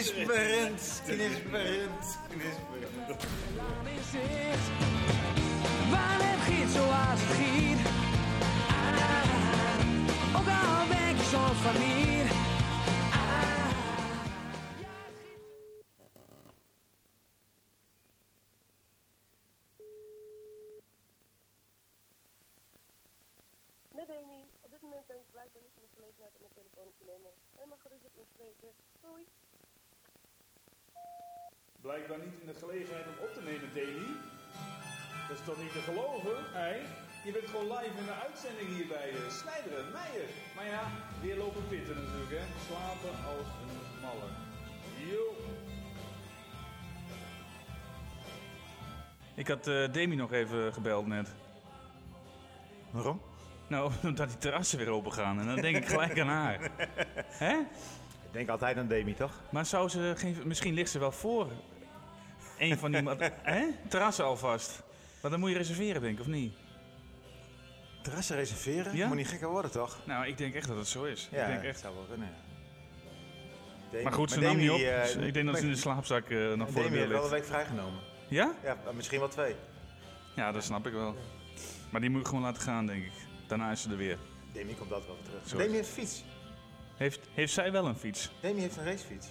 Knisperend, knisperend, knisperend. Waar het giet zoals het giet. Ah, ook al denk je soms van niet. Blijkbaar niet in de gelegenheid om op te nemen, Demi. Dat is toch niet te geloven, hè? Je bent gewoon live in de uitzending hier bij uh, Snijderen, Meijer. Maar ja, weer lopen pitten natuurlijk, hè. Slapen als een malle. Yo. Ik had eh, Demi nog even gebeld net. Waarom? Nou, omdat die terrassen weer open gaan. En dan denk ik gelijk aan haar. Hè? Ik denk altijd aan Demi, toch? Maar zou ze geen, misschien ligt ze wel voor een van die hè? terrassen alvast. Maar dan moet je reserveren, denk ik, of niet? Terrassen reserveren? Ja? Moet niet gekker worden, toch? Nou, ik denk echt dat het zo is. Ja, ik denk dat echt. zou wel kunnen, ja. Demi- Maar goed, ze nam niet op. Eh, Dus ik denk dat ze in de slaapzak eh, nog voor de deur heeft wel een ligt. week vrijgenomen. Ja? Ja, misschien wel twee. Ja, dat snap ik wel. Maar die moet ik gewoon laten gaan, denk ik. Daarna is ze er weer. Demi komt altijd wel terug. Demi heeft een fiets. Heeft, heeft zij wel een fiets? Demi heeft een racefiets.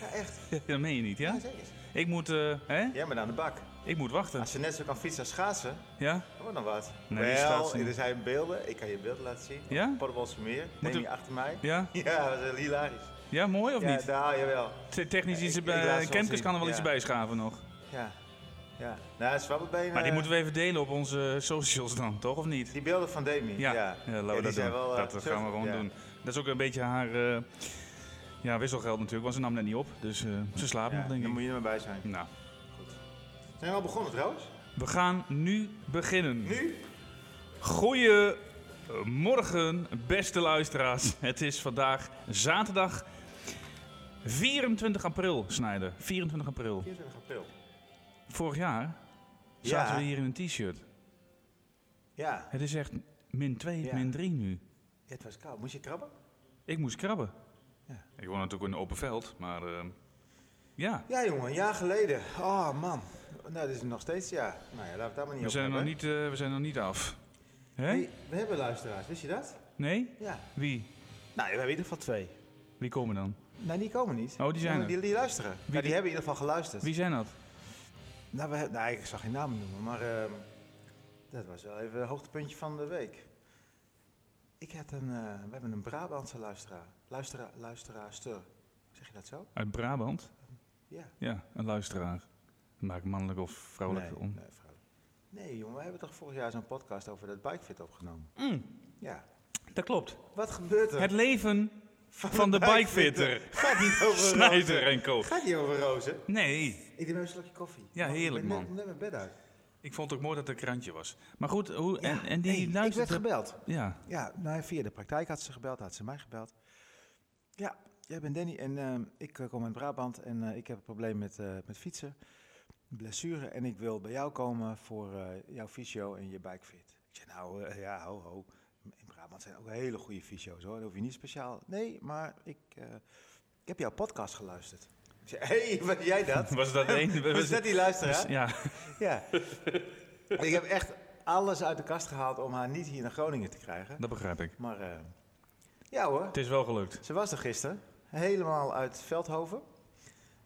Ja, echt. dat meen je niet, ja? Ja, zeker. Ik moet, eh, hè? Jij bent aan de bak. Ik moet wachten. Als ze net zo kan fietsen als schaatsen, Ja? dan wordt nog wat. Nee, die wel, schaatsen er zijn beelden. Ik kan je beelden laten zien. Ja? Potterbolse meer. Moet Demi er- achter mij. Ja? Ja, dat is eh, hilarisch. Ja, mooi of ja, niet? Nou, jawel. Te- Technisch iets Ik- ik erbij. laat ze wel Kemkes zien, kan er wel ja. iets bij schaven nog. Ja. Ja. Nou, Zwabberbeen... Maar die eh, moeten we even delen op onze socials dan, toch? Of niet? Die beelden van Demi. Ja, Ja, ja, laten we die dat zijn doen. wel, eh, dat gaan we gewoon ja. doen. Dat is ook een beetje haar eh, ja, wisselgeld natuurlijk, want ze nam net niet op. Dus eh, ze slaapt Ja, nog, denk dan ik. moet je er maar bij zijn. Nou, Zijn we al begonnen trouwens? we gaan nu beginnen. Nu? Goedemorgen, beste luisteraars. Het is vandaag zaterdag 24 april, Snijder. 24 april. 24 april. Vorig jaar Ja. zaten we hier in een t-shirt. Ja. Het is echt min 2, Ja. min 3 nu. Ja, het was koud. Moest je krabben? Ik moest krabben. Ja. Ik woon natuurlijk in een open veld, maar eh, ja. Ja, jongen, een jaar geleden. Oh, man. Nou, dat is nog steeds, ja. Nou ja, laten we het daar maar niet We zijn, nog niet, eh, we zijn nog niet af. Hè? We hebben luisteraars, wist je dat? Nee? Ja. Wie? Nou, we hebben in ieder geval twee. Wie komen dan? Nee, die komen niet. Oh, die zijn er. Die, luisteren. Ja, die, die- hebben in ieder geval geluisterd. Wie zijn dat? Nou, we, nou, ik zag geen namen noemen, maar ehm, dat was wel even het hoogtepuntje van de week. Ik had een, eh, we hebben een Brabantse luisteraar. Luisteraar, luisteraarster. Zeg je dat zo? Uit Brabant? Ja. Ja, een luisteraar. Maak mannelijk of vrouwelijk nee, om. Nee, vrouw. nee, jongen, we hebben toch vorig jaar zo'n podcast over dat bikefit opgenomen. Mm, Ja. dat klopt. Wat gebeurt er? Het leven van de bikefitter. Gaat niet over Snijder en Co. Gaat niet over rozen. Nee, Ik neem een slokje koffie. Ja, heerlijk, ik man. Net, net mijn bed uit. Ik vond het ook mooi dat er een krantje was. Maar goed, hoe, en, en die Hey, ik werd gebeld. Ja, Ja, nou, via de praktijk had ze gebeld, had ze mij gebeld. Ja, jij bent Danny en ehm, ik eh, kom uit Brabant en eh, ik heb een probleem met, eh, met fietsen, blessure en ik wil bij jou komen voor jouw fysio en je bikefit. Ik zei, nou ja, ho ho, in Brabant zijn ook hele goede fysio's hoor, dat hoef je niet speciaal. Nee, maar ik, ik heb jouw podcast geluisterd. Hé, hey, was jij dat? was dat één? Was dat die luisteraar? Ja, Ja. ik heb echt alles uit de kast gehaald om haar niet hier naar Groningen te krijgen. dat begrijp ik. Maar eh, ja hoor, Het is wel gelukt. ze was er gisteren. Helemaal uit Veldhoven.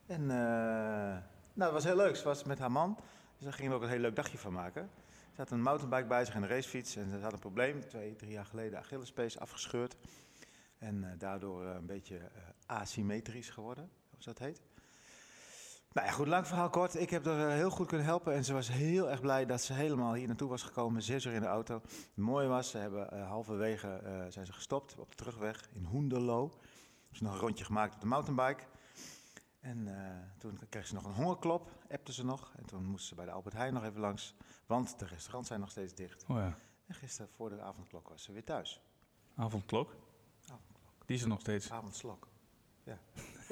En eh, nou, dat was heel leuk. Ze was met haar man. Dus daar gingen we ook een heel leuk dagje van maken. Ze had een mountainbike bij zich en een racefiets. En ze had een probleem. Twee, drie jaar geleden Achillespees afgescheurd. En eh, daardoor een beetje asymmetrisch geworden, zoals dat heet. Nou ja, goed, lang verhaal kort. Ik heb er eh, heel goed kunnen helpen. En ze was heel erg blij dat ze helemaal hier naartoe was gekomen. Zes uur in de auto. Het mooie was, ze hebben eh, halverwege eh, zijn ze gestopt op de terugweg in Hoenderloo. Hebben ze nog een rondje gemaakt op de mountainbike. En toen kreeg ze nog een hongerklop, appte ze nog. En toen moest ze bij de Albert Heijn nog even langs, want de restaurants zijn nog steeds dicht. Oh ja. En gisteren voor de avondklok was ze weer thuis. Avondklok. Die is er nog steeds. Avondslok. Ja.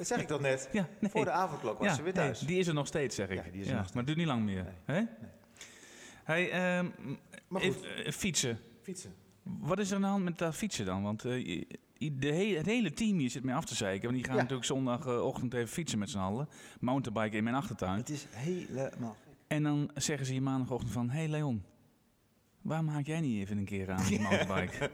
Dat zeg ik toch net? Ja, nee. Voor de avondklok was ze weer nee, thuis. die is er nog steeds, zeg ik. Die is er nog maar het duurt niet lang meer. Hè? Hey, Maar even, goed, eh, fietsen. fietsen. Wat is er aan de hand met dat fietsen dan? Want eh, de he- het hele team hier zit mij af te zeiken. Want die gaan Ja. natuurlijk zondagochtend even fietsen met z'n allen. Mountainbiken in mijn achtertuin. Het is helemaal... En dan zeggen ze hier maandagochtend van... Hé hey Leon, waarom haak jij niet even een keer aan die mountainbike?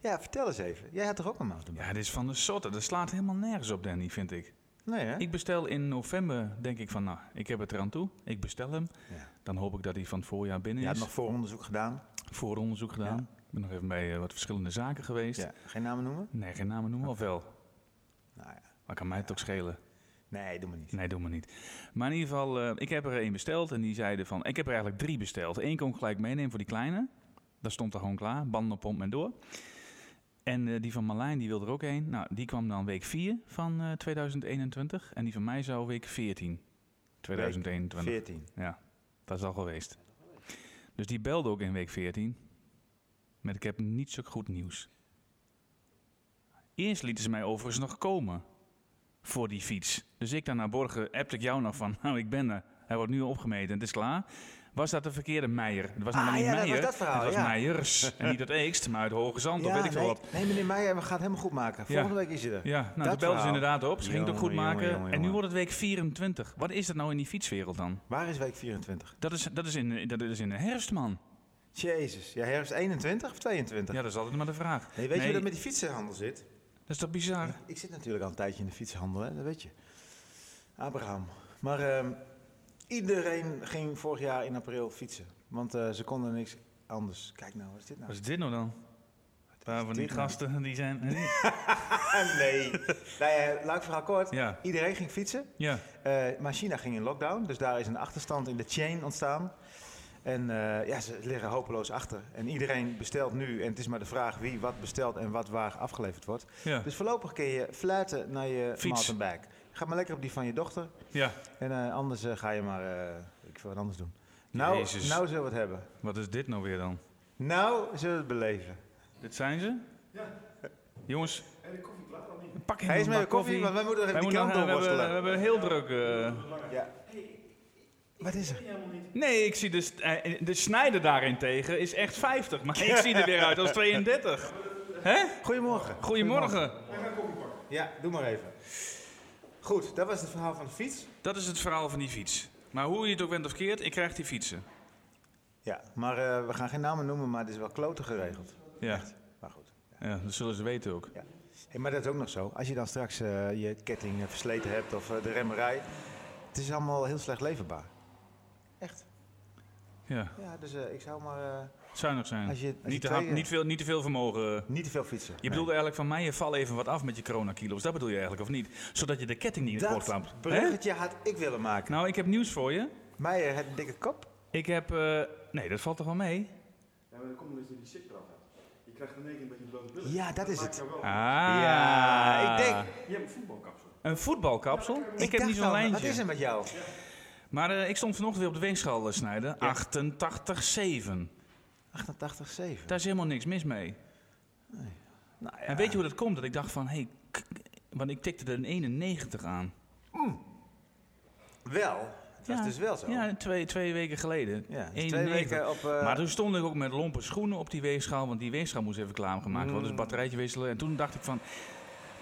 Ja, vertel eens even. Jij had toch ook een mountainbike? ja, dit is van de sotte. Dat slaat helemaal nergens op, Danny, vind ik. Nee, hè? Ik bestel in november, denk ik van... Nou, ik heb het eraan toe. Ik bestel hem. Ja. Dan hoop ik dat hij van het voorjaar binnen Je is. had nog vooronderzoek gedaan. Vooronderzoek gedaan. Ik ben nog even bij eh, wat verschillende zaken geweest. Ja. Geen namen noemen? Nee, geen namen noemen of wel. Nou ja. Maar kan mij het ook schelen. Nee, doe maar niet. Nee, doe maar niet. Maar in ieder geval, eh, ik heb er één besteld en die zeiden van... Ik heb er eigenlijk drie besteld. Eén kon ik gelijk meenemen voor die kleine. Dat stond er gewoon klaar. Banden op pomp en door. En eh, die van Marlijn, die wilde er ook één. Nou, die kwam dan week 4 van eh, 2021. En die van mij zou week 14 2021. 14. Ja, dat is al geweest. Dus die belde ook in week 14. Met ik heb niet zo goed nieuws. Eerst lieten ze mij overigens nog komen. Voor die fiets. Dus ik dan naar Borgen, appte ik jou nog van, nou ik ben er. Hij wordt nu opgemeten, het is klaar. Was dat de verkeerde Meijer? Het was Ah, niet ja, dat was Meijer. dat verhaal, het was ja. Meijers. en niet het Eekst, maar uit Hoge Zand, of weet ik veel nee, wat. nee, meneer Meijer, we gaan het helemaal goed maken. Volgende week is hij er. Ja, nou, Dat dat belde ze inderdaad op. Ze ging het ook goed Jongen, maken. jongen, jongen, En nu wordt het week 24. Wat is dat nou in die fietswereld dan? Waar is week 24? Dat is, dat is, in, dat is in de herfst, man. Jezus. Ja, herfst 21 of 22? Ja, dat is altijd maar de vraag. Nee, weet je hoe dat met die fietsenhandel zit? Dat is toch bizar? Ik zit natuurlijk al een tijdje in de fietsenhandel, hè? dat weet je. Abraham. Maar ehm, iedereen ging vorig jaar in april fietsen. Want eh, ze konden niks anders. Kijk nou, wat is dit nou? Wat is dit nou dan? Van die nou? gasten die zijn. Nee. ja, laat ik verhaal kort. Ja. Iedereen ging fietsen. Ja, Eh, maar China ging in lockdown, dus daar is een achterstand in de chain ontstaan. En eh, ja, ze liggen hopeloos achter. En iedereen bestelt nu. En het is maar de vraag wie wat bestelt en wat waar afgeleverd wordt. ja, Dus voorlopig kun je fluiten naar je Fiets. mountainbike. Ga maar lekker op die van je dochter. ja. En eh, anders eh, ga je maar eh, ik wil wat anders doen. Nou, Jezus. nou zullen we het hebben. Wat is dit nou weer dan? Nou zullen we het beleven. Dit zijn ze? Ja. Jongens. Pak Hij is met de koffie, want wij moeten er Wij even die moeten kant nog, we, hebben, doorworstelen. we hebben heel druk. eh. Ja. Wat is er? Nee, ik zie de, st- eh, de snijder daarentegen is echt 50. Maar ik zie er weer uit als 32. Hè? Goedemorgen. Goedemorgen. Ja, doe maar even. Goed, dat was het verhaal van de fiets. Dat is het verhaal van die fiets. Maar hoe je het ook bent of keert, ik krijg die fietsen. Ja, maar eh, we gaan geen namen noemen, maar het is wel kloten geregeld. Ja, Echt. Maar goed. ja dat zullen ze weten ook. Hey, maar dat is ook nog zo. Als je dan straks eh, je ketting eh, versleten hebt of eh, de remmerij. Het is allemaal heel slecht leverbaar. Ja, Ja, dus eh, ik zou maar eh, zuinig zijn. Als je- als je niet, te hard- eh, niet, veel, niet te veel vermogen. niet te veel fietsen. Je bedoelde eigenlijk van mij, je val even wat af met je coronakilo's. Dat bedoel je eigenlijk, of niet? Zodat je de ketting niet in het dat bruggetje had ik willen maken. Nou, ik heb nieuws voor je. Meijer heeft een dikke kop. Ik heb... eh, nee, dat valt toch wel mee? Ja, maar dan komt omdat je die shit eraf hebt. Je krijgt in één keer een beetje blote billen. Ja, dat is het. Ah. Ja, ik denk- Je hebt een voetbalkapsel. Een voetbalkapsel? Ik, heb niet zo'n lijntje. Wat is er met jou? Maar eh, ik stond vanochtend weer op de weegschaal eh, snijden. 88,7. 88,7. Daar is helemaal niks mis mee. Nou, ja. En weet je hoe dat komt? Dat ik dacht van, hé, hey, want ik tikte er een 91 aan. Wel. Dat is dus wel zo. Ja, twee, twee weken geleden. Ja, dus 91. twee weken op... eh, Maar toen stond ik ook met lompe schoenen op die weegschaal, want die weegschaal moest even klaargemaakt worden. Mm. Dus batterijtje wisselen. En toen dacht ik van,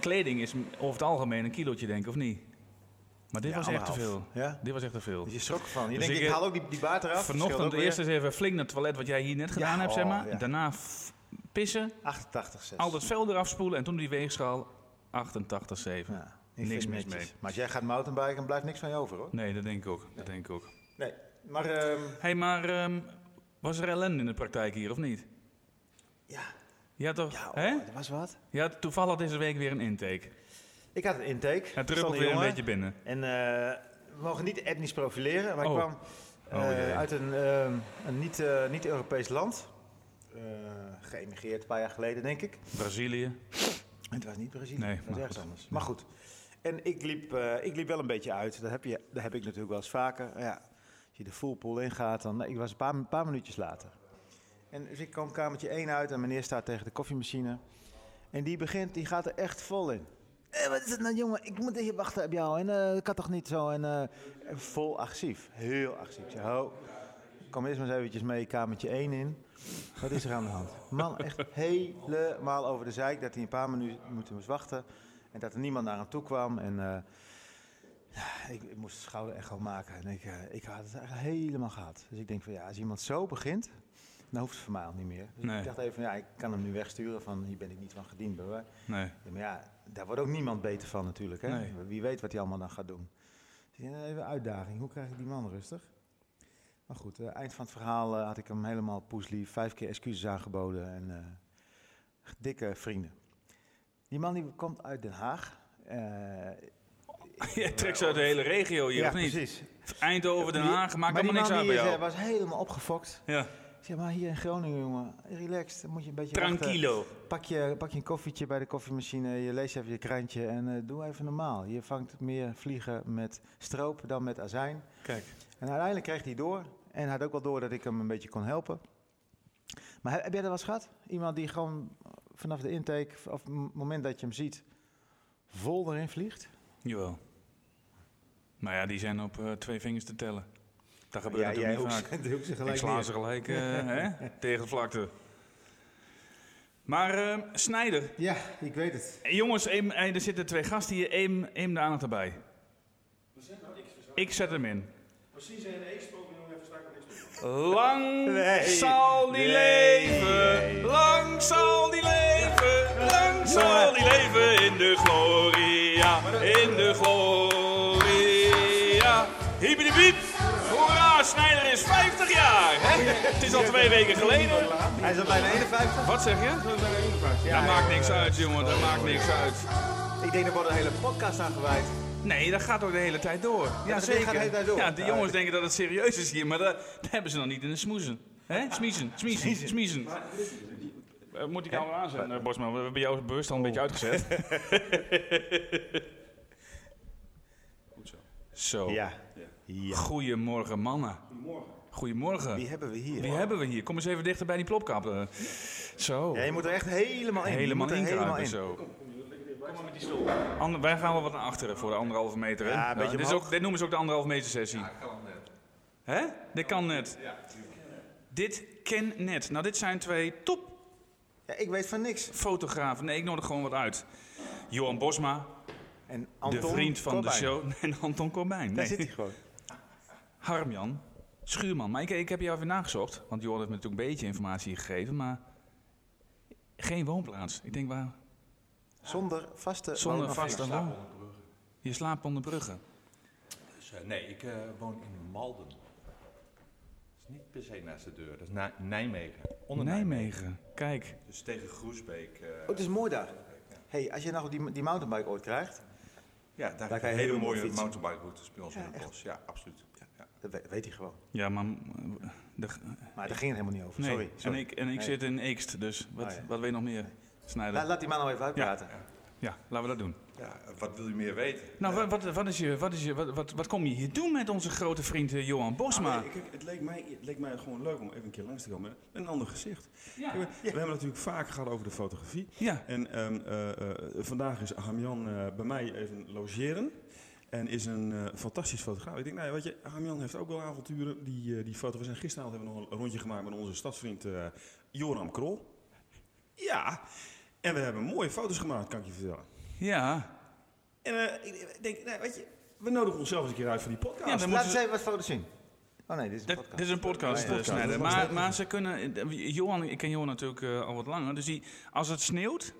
kleding is over het algemeen een kilootje denk ik, of niet? Maar dit ja, was echt te veel. Ja? Dit was echt te veel. Dus je schrok ervan. Je Dus denkt, ik, ik eh, haal ook die, die baard eraf. Vanochtend eerst eens even flink naar het toilet, wat jij hier net gedaan hebt, zeg oh, maar. Daarna pissen, 88,6. al dat vel eraf spoelen en toen die weegschaal 88,7. Ja, ik Niks vind het mis mee. Maar als jij gaat mountainbiken, blijft niks van je over hoor. Nee, dat denk ik ook. Dat denk ik ook. Nee. Maar ehm, Hé, hey, maar ehm, was er ellende in de praktijk hier of niet? ja, Ja, toch? ja Hè? oh, dat was wat. Ja, toevallig deze week weer een intake. Ik had een intake. Het druppelt weer een beetje binnen. En eh, we mogen niet etnisch profileren, maar Oh. ik kwam Oh, eh, uit een, ehm, een niet, eh, niet-Europees land. Geëmigreerd een paar jaar geleden, denk ik. Brazilië. Het was niet Brazilië, Nee, het was maar ergens goed. anders. Maar goed. En ik liep, ik liep wel een beetje uit. Dat heb, je, dat heb ik natuurlijk wel eens vaker. Ja, als je de full pool ingaat, dan... Ik was een paar, een paar minuutjes later. En dus ik kwam kamertje 1 uit en meneer staat tegen de koffiemachine. En die begint, die gaat er echt vol in. Eh, wat is het nou, jongen? Ik moet hier wachten op jou. En eh dat kan toch niet zo? En eh, en vol agressief. Heel agressief. Ik zeg, ho, kom eerst maar eens eventjes mee kamertje 1 in. Wat is er aan de hand? Man, echt helemaal over de zeik. Dat hij een paar minuten moeten moest wachten. En dat er niemand naar hem toe kwam. En eh, ja, ik, ik moest schouder-echo maken. En ik, eh, ik had het eigenlijk helemaal gehad. Dus ik denk van ja, als iemand zo begint, dan hoeft het voor mij al niet meer. Dus Nee. ik dacht even van ja, ik kan hem nu wegsturen van hier ben ik niet van gediend. Nee. Ja, maar ja, daar wordt ook niemand beter van natuurlijk. Hè? Nee. Wie weet wat hij allemaal dan gaat doen. Dus dacht, even een uitdaging. Hoe krijg ik die man rustig? Maar goed, eh, eind van het verhaal eh, had ik hem helemaal poeslief. Vijf keer excuses aangeboden. En eh, dikke vrienden. Die man die komt uit Den Haag. Eh, Je trekt ze uit de hele regio hier, ja, of niet? precies. Eindhoven, Den Haag, maakt maar allemaal niks uit bij jou. eh, was helemaal opgefokt. Ja, zeg maar hier in Groningen, jongen, relaxed. Dan moet je een beetje wachten. tranquilo. Pak je, pak je een koffietje bij de koffiemachine, je leest even je krantje en eh, doe even normaal. Je vangt meer vliegen met stroop dan met azijn. Kijk. En uiteindelijk kreeg hij door. En hij had ook wel door dat ik hem een beetje kon helpen. Maar heb, heb jij dat wel eens gehad? Iemand die gewoon vanaf de intake, of het moment dat je hem ziet, vol erin vliegt? Jawel. Maar ja, die zijn op eh, twee vingers te tellen. Dat gebeurt Ja, natuurlijk jij niet vaak. ze- ze Ik gelijk sla ze gelijk eh, hè, tegen de vlakte. Maar eh Snijder, Ja, ik weet het. Eh, jongens, eh, er zitten twee gasten hier, één de aandacht erbij. Ik zet hem in. Precies in meer. Lang Nee. zal die Nee. leven, lang zal die leven, lang zal die leven in de gloria, in de gloria. 50 jaar. Hè? Het is al twee weken geleden. Hij is al bijna 51. Wat zeg je? dat maakt niks uit, jongen, dat maakt niks uit. Ik denk er wordt een hele podcast aan gewijd. Nee, dat gaat ook de hele tijd door. Ja, dat zeker. gaat de hele tijd door. Ja, de Ja. jongens denken dat het serieus is hier, maar dat, dat hebben ze nog niet in de smoezen. Hè? Smiezen, smiezen, smiezen. Eh, moet ik nou aanzetten, uh, Bosman? We hebben jou bewust al een beetje uitgezet. Goed zo. Zo. Ja. ja. Goedemorgen, mannen. Goedemorgen. Goedemorgen. Wie hebben we hier? Wie hebben we hier? Kom eens even dichter bij die plopkap. eh. Zo. Ja, je moet er echt helemaal in. Helemaal in. zo. Kom maar met die stoel. Ander, wij gaan wel wat naar achteren voor de anderhalve meter. Hè? Ja, een beetje dit, is omhoog. ook, dit noemen ze ook de anderhalve meter sessie. Hè? Dit kan net. Dit ken net. Nou, dit zijn twee top Ja, ik weet van niks. fotografen. Nee, ik nodig gewoon wat uit. Johan Bosma, En Anton de vriend van Corbijn. de show. En Anton Corbijn. Daar Nee. zit hij gewoon. Harmjan Schuurman. Maar ik, ik heb jou even nagezocht. Want Johan heeft me natuurlijk een beetje informatie gegeven. Maar geen woonplaats. Ik denk, waar? Zonder vaste Zonder vaste woon. Je slaapt onder bruggen. Dus, eh, nee, ik eh, woon in Malden. Dat is niet per se naast de deur. Dat is Na- Nijmegen. Onder Nijmegen. Kijk. Dus tegen Groesbeek. eh, Oh, het is mooi daar. hey, als je nou die, die mountainbike ooit krijgt, ja, daar, kan heb je hele mooi mooie fietsen. mountainbike routes bij ons Ja, in het echt. bos. Ja, absoluut. Ja. dat weet, weet hij gewoon. Ja, maar... De, Maar daar ging het helemaal niet over. nee, Sorry. sorry. en ik, en ik Nee. zit in Eekst. Dus wat, Oh, ja. wat weet je nog meer? Snijder. La- laat die man nou even uitpraten. Ja, laten we dat doen. Ja, wat wil je meer weten? Nou, wat, wat, wat, is je, wat, is je, wat, wat, wat kom je hier doen met onze grote vriend eh, Johan Bosma? Ah, nee, kijk, het, leek mij, het leek mij gewoon leuk om even een keer langs te komen met een ander gezicht. Ja. Kijk, we, we hebben natuurlijk vaak gehad over de fotografie. Ja, En ehm, eh, eh, vandaag is Hamjan bij mij even logeren. En is een fantastisch fotograaf. Ik denk, nou ja, weet je, Hamjan heeft ook wel avonturen. Die, die foto. We zijn gisteravond hebben we nog een rondje gemaakt met onze stadsvriend Joram Krol. Ja, en we hebben mooie foto's gemaakt, kan ik je vertellen. Ja. En eh, ik denk, nou, weet je, we nodigen onszelf eens een keer uit voor die podcast. Ja, dan eens ze- even wat foto's zien. Oh nee, dit is een podcast. dit is een podcast, Ja, ja, eh, Maar, maar ze kunnen... eh, Johan, ik ken Johan natuurlijk eh, al wat langer. Dus die, als het sneeuwt...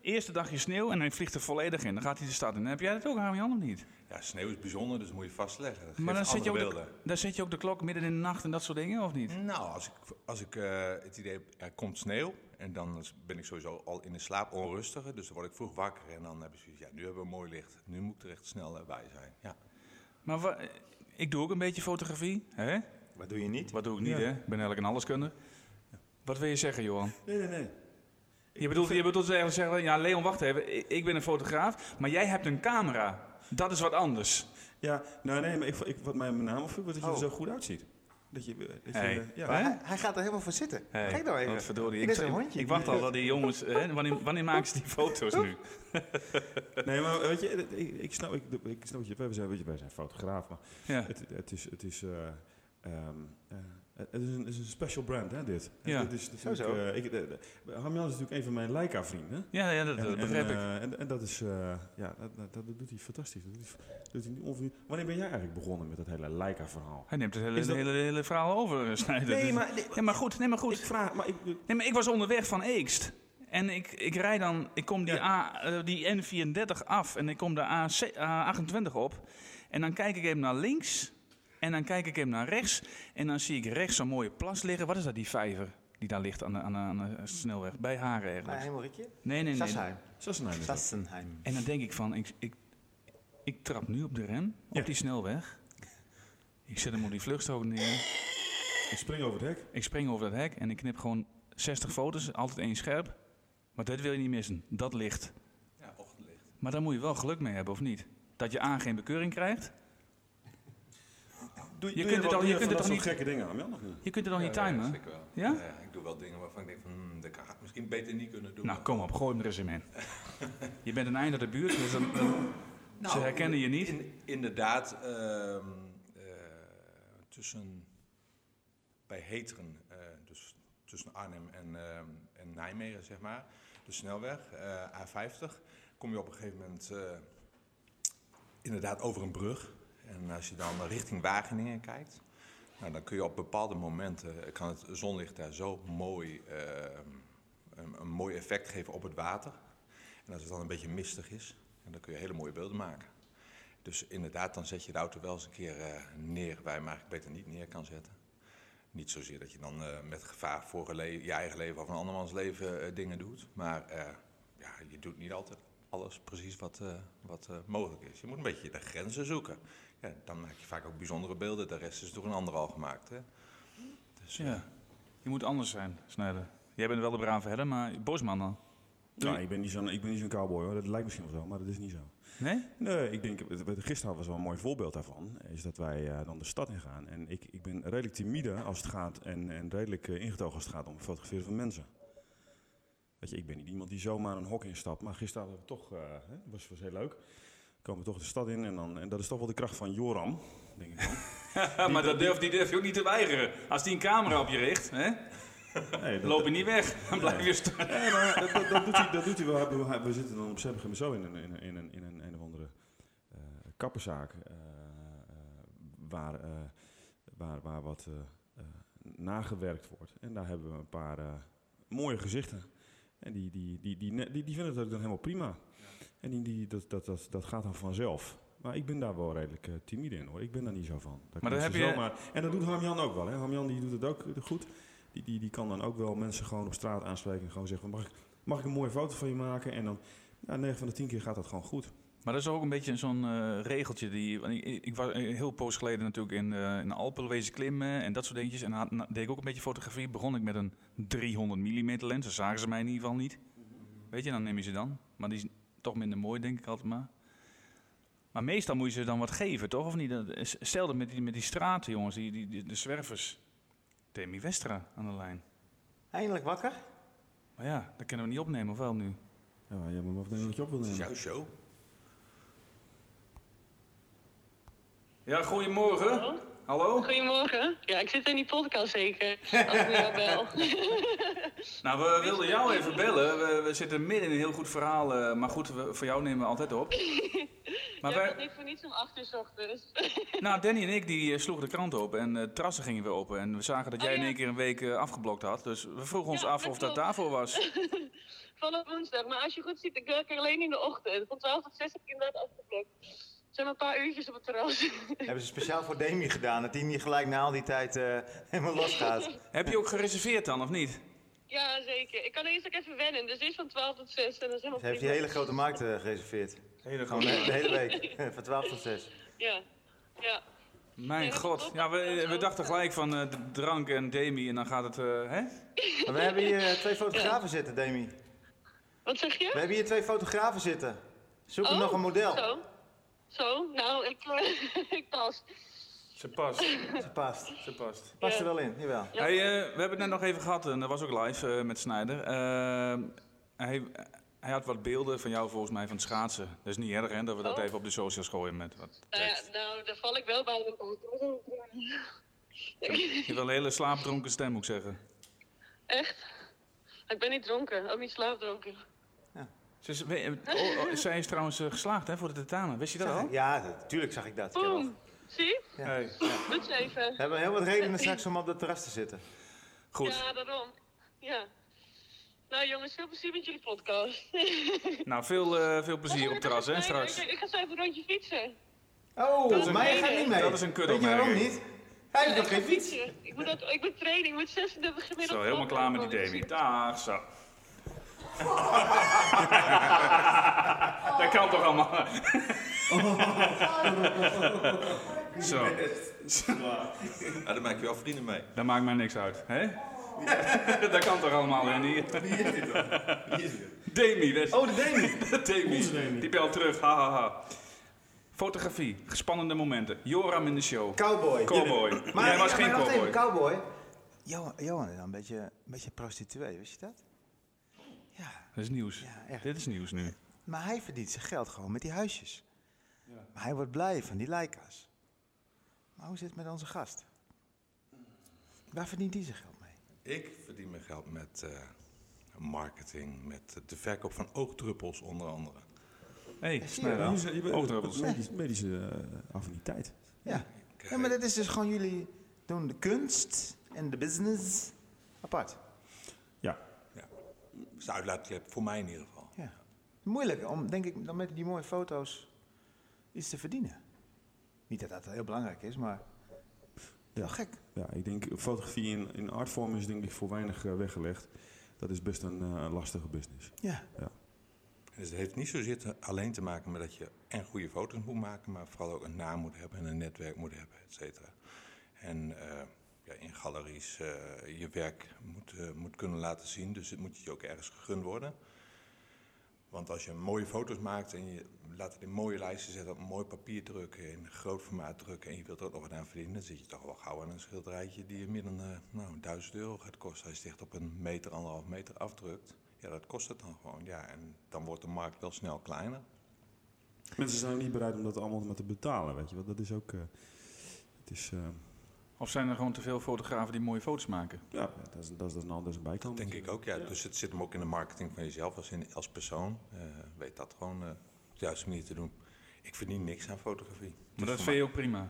Eerste dagje sneeuw en hij vliegt er volledig in. Dan gaat hij de stad in. Heb jij dat ook, Jan, of niet? Ja, sneeuw is bijzonder, dus moet je vastleggen. Dat Maar dan geeft zet, je ook de, beelden. dan zet je ook de klok midden in de nacht en dat soort dingen, of niet? Nou, als ik, als ik eh, het idee heb, er komt sneeuw. En dan ben ik sowieso al in de slaap onrustiger. Dus dan word ik vroeg wakker. En dan heb ik zoiets, ja, nu hebben we mooi licht. Nu moet ik er echt snel bij zijn. Ja. Maar wa- ik doe ook een beetje fotografie. Hè? Wat doe je niet? Wat doe ik niet, Ja. hè? Ik ben eigenlijk een alleskunde. Wat wil je zeggen, Johan? Nee, nee, nee. Je bedoelt, je bedoelt eigenlijk zeggen, ja, Leon, wacht even. Ik, ik ben een fotograaf, maar jij hebt een camera. Dat is wat anders. Ja, nou nee, maar ik, ik, wat mij met name opviel, was dat je Oh. er zo goed uitziet. Dat je, dat je, Hey. ja. Maar Hè? hij, hij gaat er helemaal voor zitten. Hey, Kijk nou even. wat verdorie. Ik, een hondje. ik wacht al dat die jongens... Hè, wanneer, wanneer maken ze die foto's nu? Nee, maar weet je, ik, ik snap, ik, ik snap wat je, wij zijn, weet je, wij zijn fotograaf, maar Ja. het, het is, het is, eh, ehm, eh, het is een, het is een special brand, hè, dit. Ja. Het is natuurlijk, Zo, zo. eh, ik, de, de- Harmjan is natuurlijk een van mijn Leica-vrienden. Ja, ja dat, dat En- begrijp en, ik. eh, en, en dat is, eh, ja, dat, dat, dat doet hij fantastisch. Dat doet hij, doet hij niet onverdiend. Wanneer ben jij eigenlijk begonnen met dat hele Leica-verhaal? Hij neemt het hele, dat- hele, hele verhaal over, eh, Snijder. Nee, Dus- maar- nee, ja, maar goed, nee, maar goed. Ik vraag, maar ik, Nee, maar ik was onderweg van Eekst. En ik, ik rijd dan, ik kom die, A, eh, die N34 af en ik kom de AC A28 op. En dan kijk ik even naar links en dan kijk ik even naar rechts. En dan zie ik rechts zo'n mooie plas liggen. Wat is dat, die vijver die daar ligt aan de, aan de, aan de snelweg? Bij Haren Bij ergens. Hemelrikje? Nee, nee, nee. Sassenheim. Sassenheim. En dan denk ik van, ik, ik, ik trap nu op de rem, op die snelweg. Ik zet hem op die vluchtstrook neer. Ik spring over het hek. Ik spring over dat hek en ik knip gewoon 60 foto's, altijd één scherp. Maar dat wil je niet missen, dat licht. Ja, ochtendlicht. Maar daar moet je wel geluk mee hebben, of niet? Dat je aan geen bekeuring krijgt. Doe, Je doe kunt het wat al- je kunt dat al soort gekke dingen, niet? Je kunt het al niet Ja, timen. Ja, zeker wel. Ja? ik doe wel dingen waarvan ik denk van, hmm, dat kan ik misschien beter niet kunnen doen. Nou, kom op, gooi hem er eens in. je bent een einde de buurt, dus dan, dan- Nou, ze herkennen je niet. in- inderdaad, ehm, eh, tussen, bij Heteren, eh, dus tussen Arnhem en, ehm, en Nijmegen, zeg maar, de snelweg, eh, A50, kom je op een gegeven moment eh, inderdaad over een brug. En als je dan richting Wageningen kijkt, nou, dan kun je op bepaalde momenten, eh, kan het zonlicht daar zo mooi, ehm, een, een mooi effect geven op het water. En als het dan een beetje mistig is, dan kun je hele mooie beelden maken. Dus inderdaad, dan zet je de auto wel eens een keer eh, neer waar je hem beter niet neer kan zetten. Niet zozeer dat je dan eh, met gevaar voor je, eigen leven of een andermans leven eh, dingen doet. Maar eh, ja, je doet niet altijd alles precies wat, eh, wat eh, mogelijk is. Je moet een beetje de grenzen zoeken. Ja, dan maak je vaak ook bijzondere beelden. De rest is door een ander al gemaakt. Hè? Dus, Ja. Je moet anders zijn, Snijder. Jij bent wel de brave herder, maar Bosman dan? Nou, ik ben niet zo'n ik ben niet zo'n cowboy hoor. Dat lijkt misschien wel zo, maar dat is niet zo. Nee? Nee, ik denk, gisteren was wel een mooi voorbeeld daarvan. Is dat wij eh, dan de stad ingaan. En ik, ik ben redelijk timide als het gaat. En, en redelijk eh, ingetogen als het gaat om het fotograferen van mensen. Weet je, ik ben niet iemand die zomaar een hok instapt. Maar gisteren hadden we toch, eh, hè, was, was heel leuk. Komen we toch de stad in. En, dan, en dat is toch wel de kracht van Joram, denk ik dan. maar dat durf, die durf je ook niet te weigeren. Als die een camera op je richt, hè, Nee, dan loop je niet weg. Dan blijf je staan. Nee, maar dat, doet hij, dat doet hij wel. We, we zitten dan op Zebbegem zo in een, in een, in een, in een, een of andere eh kapperszaak. eh, eh, waar, eh, waar, waar wat eh, eh, nagewerkt wordt. En daar hebben we een paar eh, mooie gezichten. En die, die, die, die, die, die, vinden het ook dan helemaal prima. En die, die, dat, dat, dat, dat gaat dan vanzelf. Maar ik ben daar wel redelijk eh, timide in hoor. Ik ben daar niet zo van. Dat Maar dan mensen heb je- zomaar- En dat doet Harmjan ook wel. Hè. Harmjan die doet het ook goed. Die, die, die kan dan ook wel mensen gewoon op straat aanspreken en gewoon zeggen: mag, ik, mag ik een mooie foto van je maken? En dan, ja, 9 van de 10 keer gaat dat gewoon goed. Maar dat is ook een beetje zo'n eh, regeltje. Die, ik, ik was heel poos geleden natuurlijk in, eh, in de Alpen wezen klimmen en dat soort dingetjes. En had, na- deed ik ook een beetje fotografie. Begon ik met een 300 mm lens. Dat zagen ze mij in ieder geval niet. Weet je, dan neem je ze dan. Maar die is toch minder mooi, denk ik altijd maar. Maar meestal moet je ze dan wat geven, toch? Of niet? Dat is- Stel dat met die, met die straten, jongens, die, die, die- de zwervers. Demi Westra aan de lijn. Eindelijk wakker? Maar ja, dat kunnen we niet opnemen, of wel nu? Ja, jij moet maar afnemen wat je op wil het is nemen. jouw show. Ja, goedemorgen. Hallo? Goedemorgen. Ja, ik zit in die podcast zeker. Als ik jou bel. Nou, we wilden jou even bellen. We, we zitten midden in een heel goed verhaal. eh, maar goed, we- voor jou nemen we altijd op. Maar bent wij, niet voor niets om acht uur ochtends. nou, Danny en ik die eh, sloegen de krant open en eh terrassen gingen weer open. En we zagen dat Oh, jij in ja. één keer een week afgeblokt had. Dus we vroegen ons Ja, af dat of dat daarvoor was. Vanaf woensdag. Maar als je goed ziet, ik werk er alleen in de ochtend. Van 12 tot 6 heb ik inderdaad afgeblokt. Het zijn een paar uurtjes op het terras. Hebben ze speciaal voor Demi gedaan, dat hij niet gelijk na al die tijd eh, helemaal losgaat. Heb je ook gereserveerd dan, of niet? ja, zeker. Ik kan eerst ook even wennen. Dus eerst van 12 tot 6. En dat is helemaal Ze heeft die hele grote markt eh, gereserveerd. Hele Gewoon de, de hele week, van 12 tot 6. Ja. Ja. Mijn god. Ja, we, we dachten gelijk van eh, d- drank en Demi en dan gaat het, eh, hè? Maar we hebben hier twee fotografen zitten, Demi. Wat zeg je? We hebben hier twee fotografen zitten. Zoeken Oh, nog een model. Zo. Zo. Nou, ik, eh, ik pas. Ze past. Ze past. Ze past. Past er wel in, jawel. Ja. Hey, eh, we hebben het net nog even gehad, en dat was ook live eh, met Snijder. Eh, hij, hij had wat beelden van jou volgens mij van het schaatsen. Dat is niet erg hè, dat we dat Oh. even op de socials gooien met wat Nou, tekst. nou, daar val ik wel bij. Je hebt wel een hele slaapdronken stem, moet ik zeggen. Echt? Ik ben niet dronken, ook niet slaapdronken. Ze is, we- oh, oh, zij is trouwens eh, geslaagd hè, voor de tentamen. Wist je dat al? Ja, natuurlijk zag ik dat. Ik Boom. Zie? Ja. Hey, eens even. We hebben heel wat redenen straks om op dat terras te zitten. goed. Ja, daarom. Ja. Nou jongens, veel plezier met jullie podcast. Nou, veel, eh, veel plezier op het terras hè, straks. Ik, ik ga zo even een rondje fietsen. Oh, Dat is een- maar je gaat niet mee. dat is een Weet je waarom niet? Hij heeft nog Ik geen fiets. fietsen. Ik moet, dat, ik moet trainen, ik moet 36 gemiddeld. Zo, helemaal klaar met die. Davy. Dag, zo. dat kan toch allemaal? zo, Ja, daar maak je wel vrienden mee. dat maakt mij niks uit, hè? dat kan toch allemaal, Andy? Demi, dat is- Oh, de Demi. Demi. Die belt terug, ha, ha, ha. Fotografie, spannende momenten. Joram in de show. Cowboy. Cowboy. Maar, Jij was ja, geen maar cowboy. even, cowboy. Johan, Johan is dan een beetje, een beetje prostituee, wist je dat? Ja, Dat is nieuws. ja, echt. Dit is nieuws nu. Maar hij verdient zijn geld gewoon met die huisjes. Maar hij wordt blij van die Leica's. Maar hoe zit het met onze gast? Waar verdient hij zijn geld mee? Ik verdien mijn geld met eh, marketing, met de verkoop van oogdruppels onder andere. Hé, hey, zie je Oogdruppels. Medische, medische affiniteit. Ja. ja, maar dat is dus gewoon jullie doen de kunst en de business apart. Ja, dat is de uitlaatklep, voor mij in ieder geval. Ja. Moeilijk om, denk ik, dan met die mooie foto's iets te verdienen. Niet dat dat heel belangrijk is, maar wel gek. Ja, ik denk fotografie in, in artvorm is denk ik voor weinig eh, weggelegd. Dat is best een eh, lastige business. Ja. Dus het heeft niet zozeer te- alleen te maken met dat je en goede foto's moet maken, maar vooral ook een naam moet hebben en een netwerk moet hebben, et cetera. En eh, ja, in galeries eh, je werk moet, eh, moet kunnen laten zien, dus het moet je ook ergens gegund worden. Want als je mooie foto's maakt en je laat het in mooie lijsten zetten, op mooi papier drukken, in groot formaat drukken en je wilt er ook nog wat aan verdienen, dan zit je toch wel gauw aan een schilderijtje die je meer dan eh, nou, 1000 euro gaat kosten. Als je echt op een meter, anderhalf meter afdrukt, ja, dat kost het dan gewoon. Ja, en dan wordt de markt wel snel kleiner. Mensen zijn niet bereid om dat allemaal maar te betalen, weet je wel. Dat is ook... het is... Of zijn er gewoon te veel fotografen die mooie foto's maken? ja, dat is, dat is, dat een, dat een bijkant. Denk ik ook, ja. Dus het zit hem ook in de marketing van jezelf als, in, als persoon. Eh, weet dat gewoon eh, op de juiste manier te doen. Ik verdien niks aan fotografie. Maar Dus dat vind je ook prima.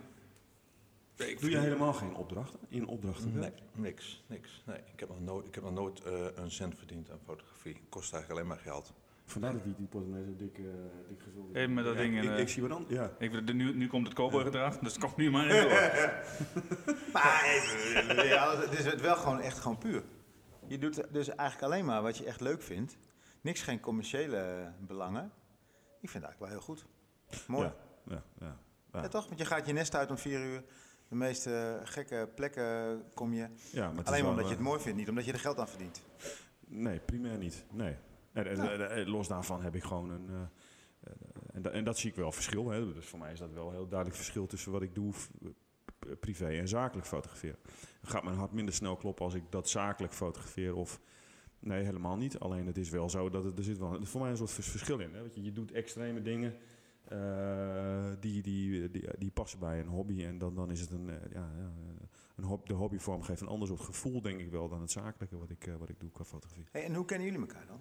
mij- Ik Doe je helemaal geen opdrachten? In opdrachten? Nee, niks, niks. Nee, ik heb nog nooit, ik heb nog nooit eh, een cent verdiend aan fotografie. Het kost eigenlijk alleen maar geld. Vandaar dat die, die portemonnee zo dik, eh, dik gevuld is. Even met dat Ja, ding in, Ik, eh, ik zie wat dan. Ja. Ik, nu, nu komt het cowboygedrag, dus het komt nu maar in door. Maar even, ja, het is wel gewoon echt gewoon puur. Je doet dus eigenlijk alleen maar wat je echt leuk vindt. Niks, geen commerciële belangen. Ik vind het eigenlijk wel heel goed. Mooi. Ja, ja, ja. Ja. Ja. toch? Want je gaat je nest uit om vier uur. De meest eh, gekke plekken kom je. Ja, maar Alleen maar omdat je eh, het mooi vindt, niet omdat je er geld aan verdient. Nee, primair niet. Nee. En, en- en- los daarvan heb ik gewoon een. eh, eh, en, da- en dat zie ik wel verschil. Hè. Dus voor mij is dat wel een heel duidelijk verschil tussen wat ik doe p- privé en zakelijk fotograferen. Dan gaat mijn hart minder snel kloppen als ik dat zakelijk fotografeer of. Nee, helemaal niet. Alleen het is wel zo dat het, er zit wel er is voor mij een soort vers- verschil in. Hè. Want je, je doet extreme dingen eh, die, die, die, die passen bij een hobby. En dan, dan is het een, eh, ja, ja, eh, een hob, de hobbyvorm geeft een ander soort gevoel, denk ik wel, dan het zakelijke wat ik, eh, wat ik doe qua fotografie. Hey, en hoe kennen jullie elkaar dan?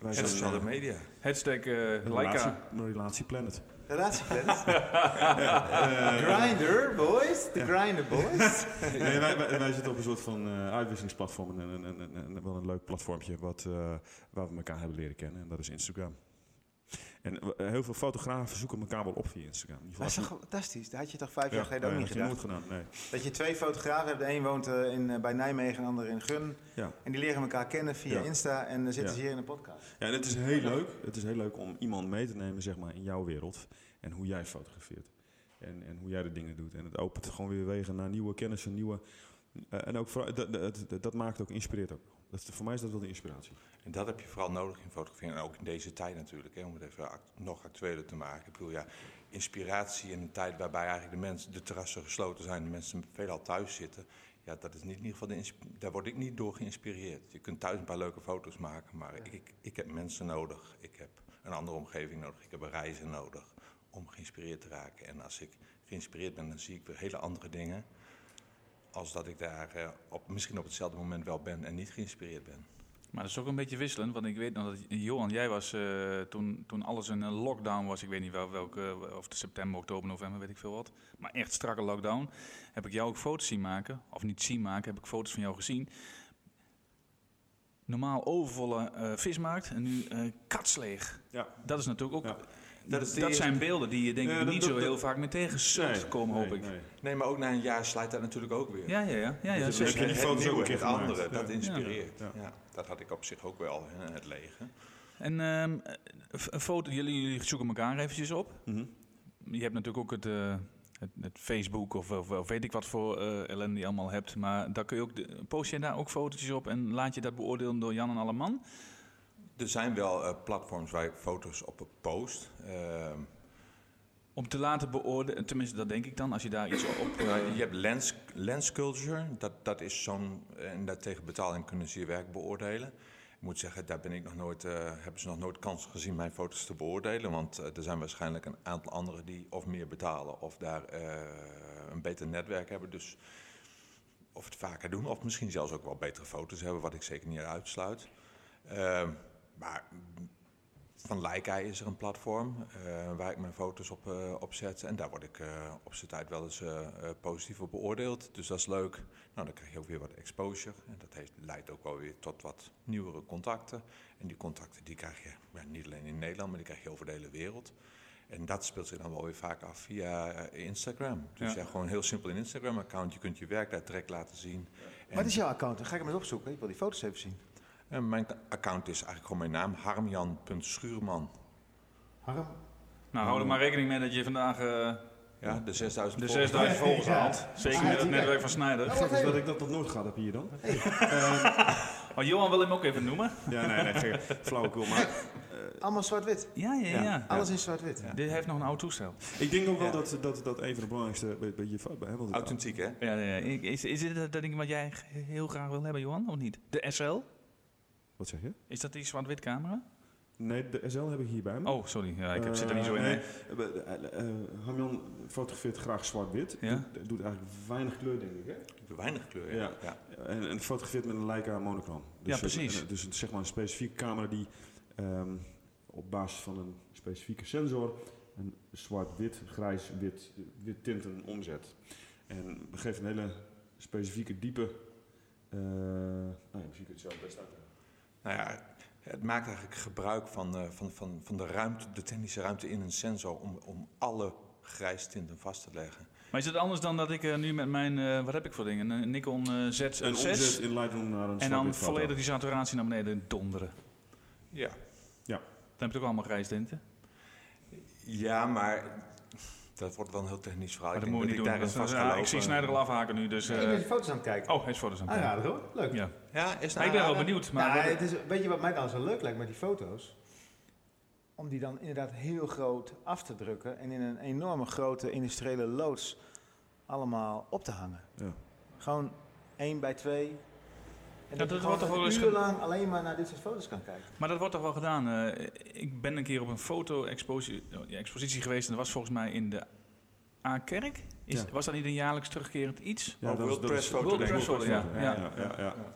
Wij En sociale media. Hashtag eh Leica. relatie, relatieplanet. Relatieplanet. Grinder, boys. De Grinder, boys. nee, wij, wij, wij zitten op een soort van eh, uitwisselingsplatform. En, en, en, en, en wel een leuk platformpje wat, eh, waar we elkaar hebben leren kennen. En dat is Instagram. En eh, heel veel fotografen zoeken elkaar wel op via Instagram. Dat is toch fantastisch? Dat had je toch vijf Ja, jaar geleden ook niet gedaan, nee. Dat je twee fotografen hebt. De een woont eh, in, eh, bij Nijmegen en de ander in Gun. Ja. En die leren elkaar kennen via. Insta. En dan zitten ze hier in de podcast. Ja, en het is heel leuk. Het is heel leuk om iemand mee te nemen zeg maar, in jouw wereld. En hoe jij fotografeert. En, en hoe jij de dingen doet. En het opent gewoon weer wegen naar nieuwe kennis en nieuwe... en ook dat, dat, dat, dat maakt ook, inspireert ook. Dat, voor mij is dat wel de inspiratie. En dat heb je vooral nodig in fotografie. En ook in deze tijd natuurlijk, hè, om het even act- nog actueler te maken. Ik bedoel, ja, inspiratie in een tijd waarbij eigenlijk de, mensen, de terrassen gesloten zijn, de mensen veelal thuis zitten. Ja, dat is niet in ieder geval de daar word ik niet door geïnspireerd. Je kunt thuis een paar leuke foto's maken, maar ik, ik, ik heb mensen nodig. Ik heb een andere omgeving nodig. Ik heb een reizen nodig om geïnspireerd te raken. En als ik geïnspireerd ben, dan zie ik weer hele andere dingen. Als dat ik daar eh, op, misschien op hetzelfde moment wel ben en niet geïnspireerd ben. Maar dat is ook een beetje wisselend, want ik weet nog dat Johan, jij was eh, toen, toen alles in een lockdown was. Ik weet niet wel welke, of het september, oktober, november, weet ik veel wat. Maar echt strakke lockdown. Heb ik jou ook foto's zien maken, of niet zien maken, heb ik foto's van jou gezien. Normaal overvolle eh, vismarkt en nu eh katsleeg. Ja. Dat is natuurlijk ook. Ja. Dat eerste- zijn beelden die je denk ik niet dat- zo dat- heel vaak meer tegen zult komen, hoop nee, ik. nee. Nee, maar ook na een jaar slijt dat natuurlijk ook weer. Ja, ja, ja. ja, ja Dat is- zeker. heb je die het foto's ook nieuwe, een keer het gemaakt. andere, Ja. dat inspireert. Ja. Ja. dat had ik op zich ook wel, hè, het lege. En ehm, een foto, jullie, jullie zoeken elkaar eventjes op. Mhm. Je hebt natuurlijk ook het, eh, het, het Facebook of, of, of weet ik wat voor eh, ellende je allemaal hebt. Maar daar kun je ook de, post je daar ook fotootjes op en laat je dat beoordelen door Jan en Alleman? Er zijn wel eh, platforms waar ik foto's op post. Ehm, Om te laten beoordelen, tenminste dat denk ik dan, als je daar iets op... eh, Nou, je hebt lens, lens culture, dat, dat is zo'n, en daar tegen betaling kunnen ze je werk beoordelen. Ik moet zeggen, daar ben ik nog nooit, eh, hebben ze nog nooit kans gezien mijn foto's te beoordelen. Want eh, er zijn waarschijnlijk een aantal anderen die of meer betalen of daar eh, een beter netwerk hebben. Dus of het vaker doen, of misschien zelfs ook wel betere foto's hebben, wat ik zeker niet uitsluit. Maar van Leica is er een platform eh, waar ik mijn foto's op, eh, op zet. En daar word ik eh, op zijn tijd wel eens positief op beoordeeld. Dus dat is leuk. Nou, dan krijg je ook weer wat exposure. En dat heeft, leidt ook wel weer tot wat nieuwere contacten. En die contacten die krijg je ja, niet alleen in Nederland, maar die krijg je over de hele wereld. En dat speelt zich dan wel weer vaak af via Instagram. Dus Ja. ja. gewoon heel simpel een Instagram-account. Je kunt je werk daar direct laten zien. En- Wat is jouw account? Dan ga ik hem eens opzoeken. Ik wil die foto's even zien. En mijn account is eigenlijk gewoon mijn naam, harmjan.schuurman. Harm? nou, hou er maar rekening mee dat je vandaag eh, Ja, de 6000 de volgers. 6000 volgers Ja. haalt. Zeker met het netwerk van Snijder. Gek is dat ik dat nog nooit gehad heb hier dan. Oh, Johan wil hem ook even noemen. Ja, nee, nee, gek. flauwekul. Maar Allemaal zwart-wit. Ja, ja, ja. Ja. Alles in zwart-wit. Dit heeft nog een oud toestel. ik denk ook wel Ja. dat, dat, dat een van de belangrijkste be- beetje fout bij want het- Authentiek, hè? Ja, ja, ja. Is, is dit dat ding wat jij heel graag wil hebben, Johan, of niet? De SL? Wat zeg je? Is dat die zwart-wit camera? Nee, de SL heb ik hier bij me. Oh, sorry. Ja, ik heb, zit er niet zo in. Eh, nee, eh, eh, Hamjan fotografeert graag zwart-wit. Ja. Doet, doet eigenlijk weinig kleur, denk ik. Hè? Weinig kleur, Ja. ja. ja. En, en fotografeert met een Leica monochroom. Ja, eh, precies. dus een- zeg maar een specifieke camera die ehm, op basis van een specifieke sensor een zwart-wit, grijs-wit wit tinten omzet. En dat geeft een hele specifieke diepe. eh nou ja, misschien kun je het zelf best uitleggen. Nou ja, het maakt eigenlijk gebruik van, eh, van, van, van de ruimte, de technische ruimte in een sensor om, om alle grijstinten vast te leggen. Maar is het anders dan dat ik eh, nu met mijn, eh, wat heb ik voor dingen? Een Nikon eh Z6 Een omzet in Lightroom naar een en dan volledig die saturatie naar beneden donderen. Ja. Dan heb je ook allemaal grijs tinten. ja, maar dat wordt wel een heel technisch verhaal. Maar Ik dat moet je dat niet ik doen. ja, ik zie. Snijder al afhaken nu, dus... ik eh, ben de foto's aan het kijken. oh, hij is foto's aan het kijken. Aanrader hoor. Leuk. Ja. Ja, is Ja, ik ben wel benieuwd. Maar Nou, het is, weet je wat mij dan zo leuk lijkt met die foto's? Om die dan inderdaad heel groot af te drukken en in een enorme grote industriële loods allemaal op te hangen. Ja. Gewoon één bij twee. En dat dat, je wordt toch wel eens uur lang alleen maar naar dit soort foto's kan kijken. Maar dat wordt toch wel gedaan. eh, ik ben een keer op een foto-expositie ja, expositie geweest en dat was volgens mij in de A-kerk. Is, Ja. Was dat niet een jaarlijks terugkerend iets? Ja, Oh, World Press is- Photo World Day. Press Photo, ja.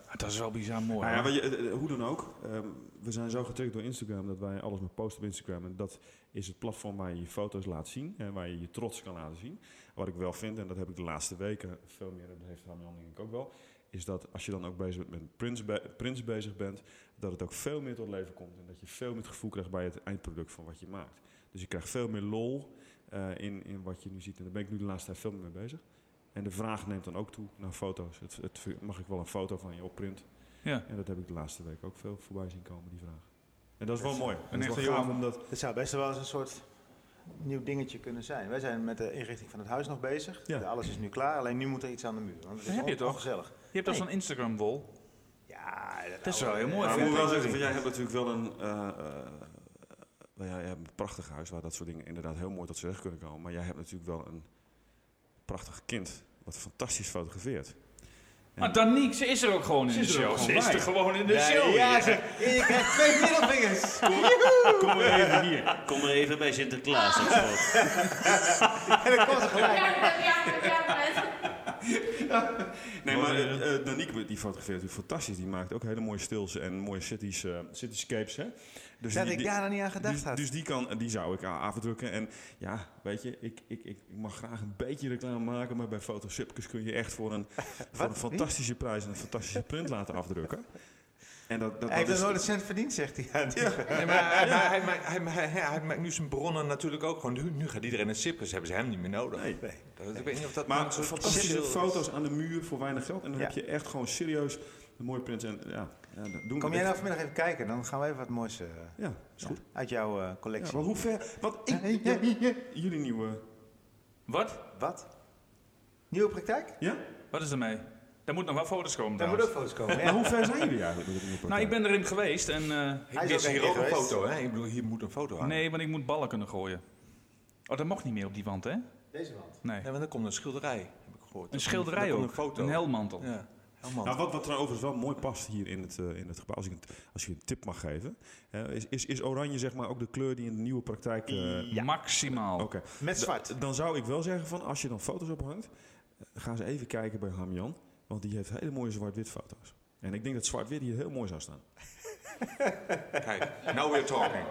Ah, Dat is wel bizar mooi. Nou je, eh, eh, hoe dan ook, ehm, we zijn zo getriggerd door Instagram dat wij alles maar posten op Instagram. En dat is het platform waar je je foto's laat zien en waar je je trots kan laten zien. Wat ik wel vind, en dat heb ik de laatste weken veel meer, en dat heeft Hamjan denk ik ook wel, is dat als je dan ook bezig bent met prints, be- prints bezig bent, dat het ook veel meer tot leven komt. En dat je veel meer het gevoel krijgt bij het eindproduct van wat je maakt. Dus je krijgt veel meer lol eh, in, in wat je nu ziet. En daar ben ik nu de laatste tijd veel meer mee bezig. En de vraag neemt dan ook toe naar foto's. Het, het, mag ik wel een foto van je opprint? ja. En dat heb ik de laatste week ook veel voorbij zien komen, die vraag. En dat is wel mooi. en En dat is echt wel heel- gaaf omdat... Het zou best wel eens een soort nieuw dingetje kunnen zijn. Wij zijn met de inrichting van het huis nog bezig. Ja. Alles is nu klaar, alleen nu moet er iets aan de muur. Want het is heb je toch? ongezellig. Je hebt toch Nee. zo'n Instagram-wol? Ja, Dat is wel heel mooi. Maar moet wel zeggen, van, jij hebt natuurlijk wel een, eh, eh, nou ja, jij hebt een prachtig huis waar dat soort dingen inderdaad heel mooi tot z'n recht kunnen komen. Maar jij hebt natuurlijk wel een prachtig kind wat fantastisch fotografeert. Maar Danique, ze is er ook gewoon in de show. Ze is er gewoon in de Ja, show. ja, ze, je krijgt twee middelvingers. Kom maar even hier. Kom maar even bij Sinterklaas. En dan komt ze gelijk. Nee, maar eh, eh, Danique die fotografeert natuurlijk fantastisch. Die maakt ook hele mooie stils en mooie cities, eh, cityscapes. Hè? Dus Dat die- ik daar nog niet aan gedacht dus, had. dus die, kan, die zou ik afdrukken. En ja, weet je, ik, ik, ik mag graag een beetje reclame maken. Maar bij Photosupkes kun je echt voor een, voor een fantastische prijs een fantastische print laten afdrukken. En dat, dat, Hij heeft nooit een cent verdiend, zegt hij. Ja, Nee, maar hij, hij, hij, maakt- hij, hij, hij maakt nu zijn bronnen natuurlijk ook gewoon. Nu, nu gaat iedereen naar Sipkes, hebben ze hem niet meer nodig. Nee. Dat, ik weet niet of dat Maar een fantastische foto's aan de muur voor weinig geld. En dan Ja. heb je echt gewoon serieus een mooie print. En ja, ja dat doen Kom we jij nou vanmiddag even kijken? Dan gaan we even wat moois eh, Ja, is goed. uit jouw eh, Ja, collectie. maar hoe ver... Want ik, jullie nieuwe... Wat? Wat? Nieuwe praktijk? Ja? Wat is ermee? Daar moeten nog wel foto's komen Daar moet ook foto's komen. Maar Ja. hoe ver zijn jullie eigenlijk met het nieuwe Nou, ik ben erin geweest en... eh, Hij Dit is hier een ook een geweest. foto, hè? Ik bedoel, hier moet een foto hangen. nee, want ik moet ballen kunnen gooien. Oh, dat mocht niet meer op die wand, hè? Deze wand. Nee. Nee, want dan komt een schilderij, heb ik gehoord. Een schilderij Dan komt ook. Een foto. Een helmantel. Ja, helemaal. Nou, wat, wat er overigens wel mooi past hier in het, eh, in het gebouw, als, ik een, als je een tip mag geven, hè, is, is, is oranje zeg maar ook de kleur die in de nieuwe praktijk... eh, Maximaal. Oké. Met zwart. Dan zou ik wel zeggen van, als je dan foto's ophangt, eh, ga ze even kijken bij Hamian, want die heeft hele mooie zwart-wit foto's. En ik denk dat zwart-wit hier heel mooi zou staan. Kijk, now we're talking.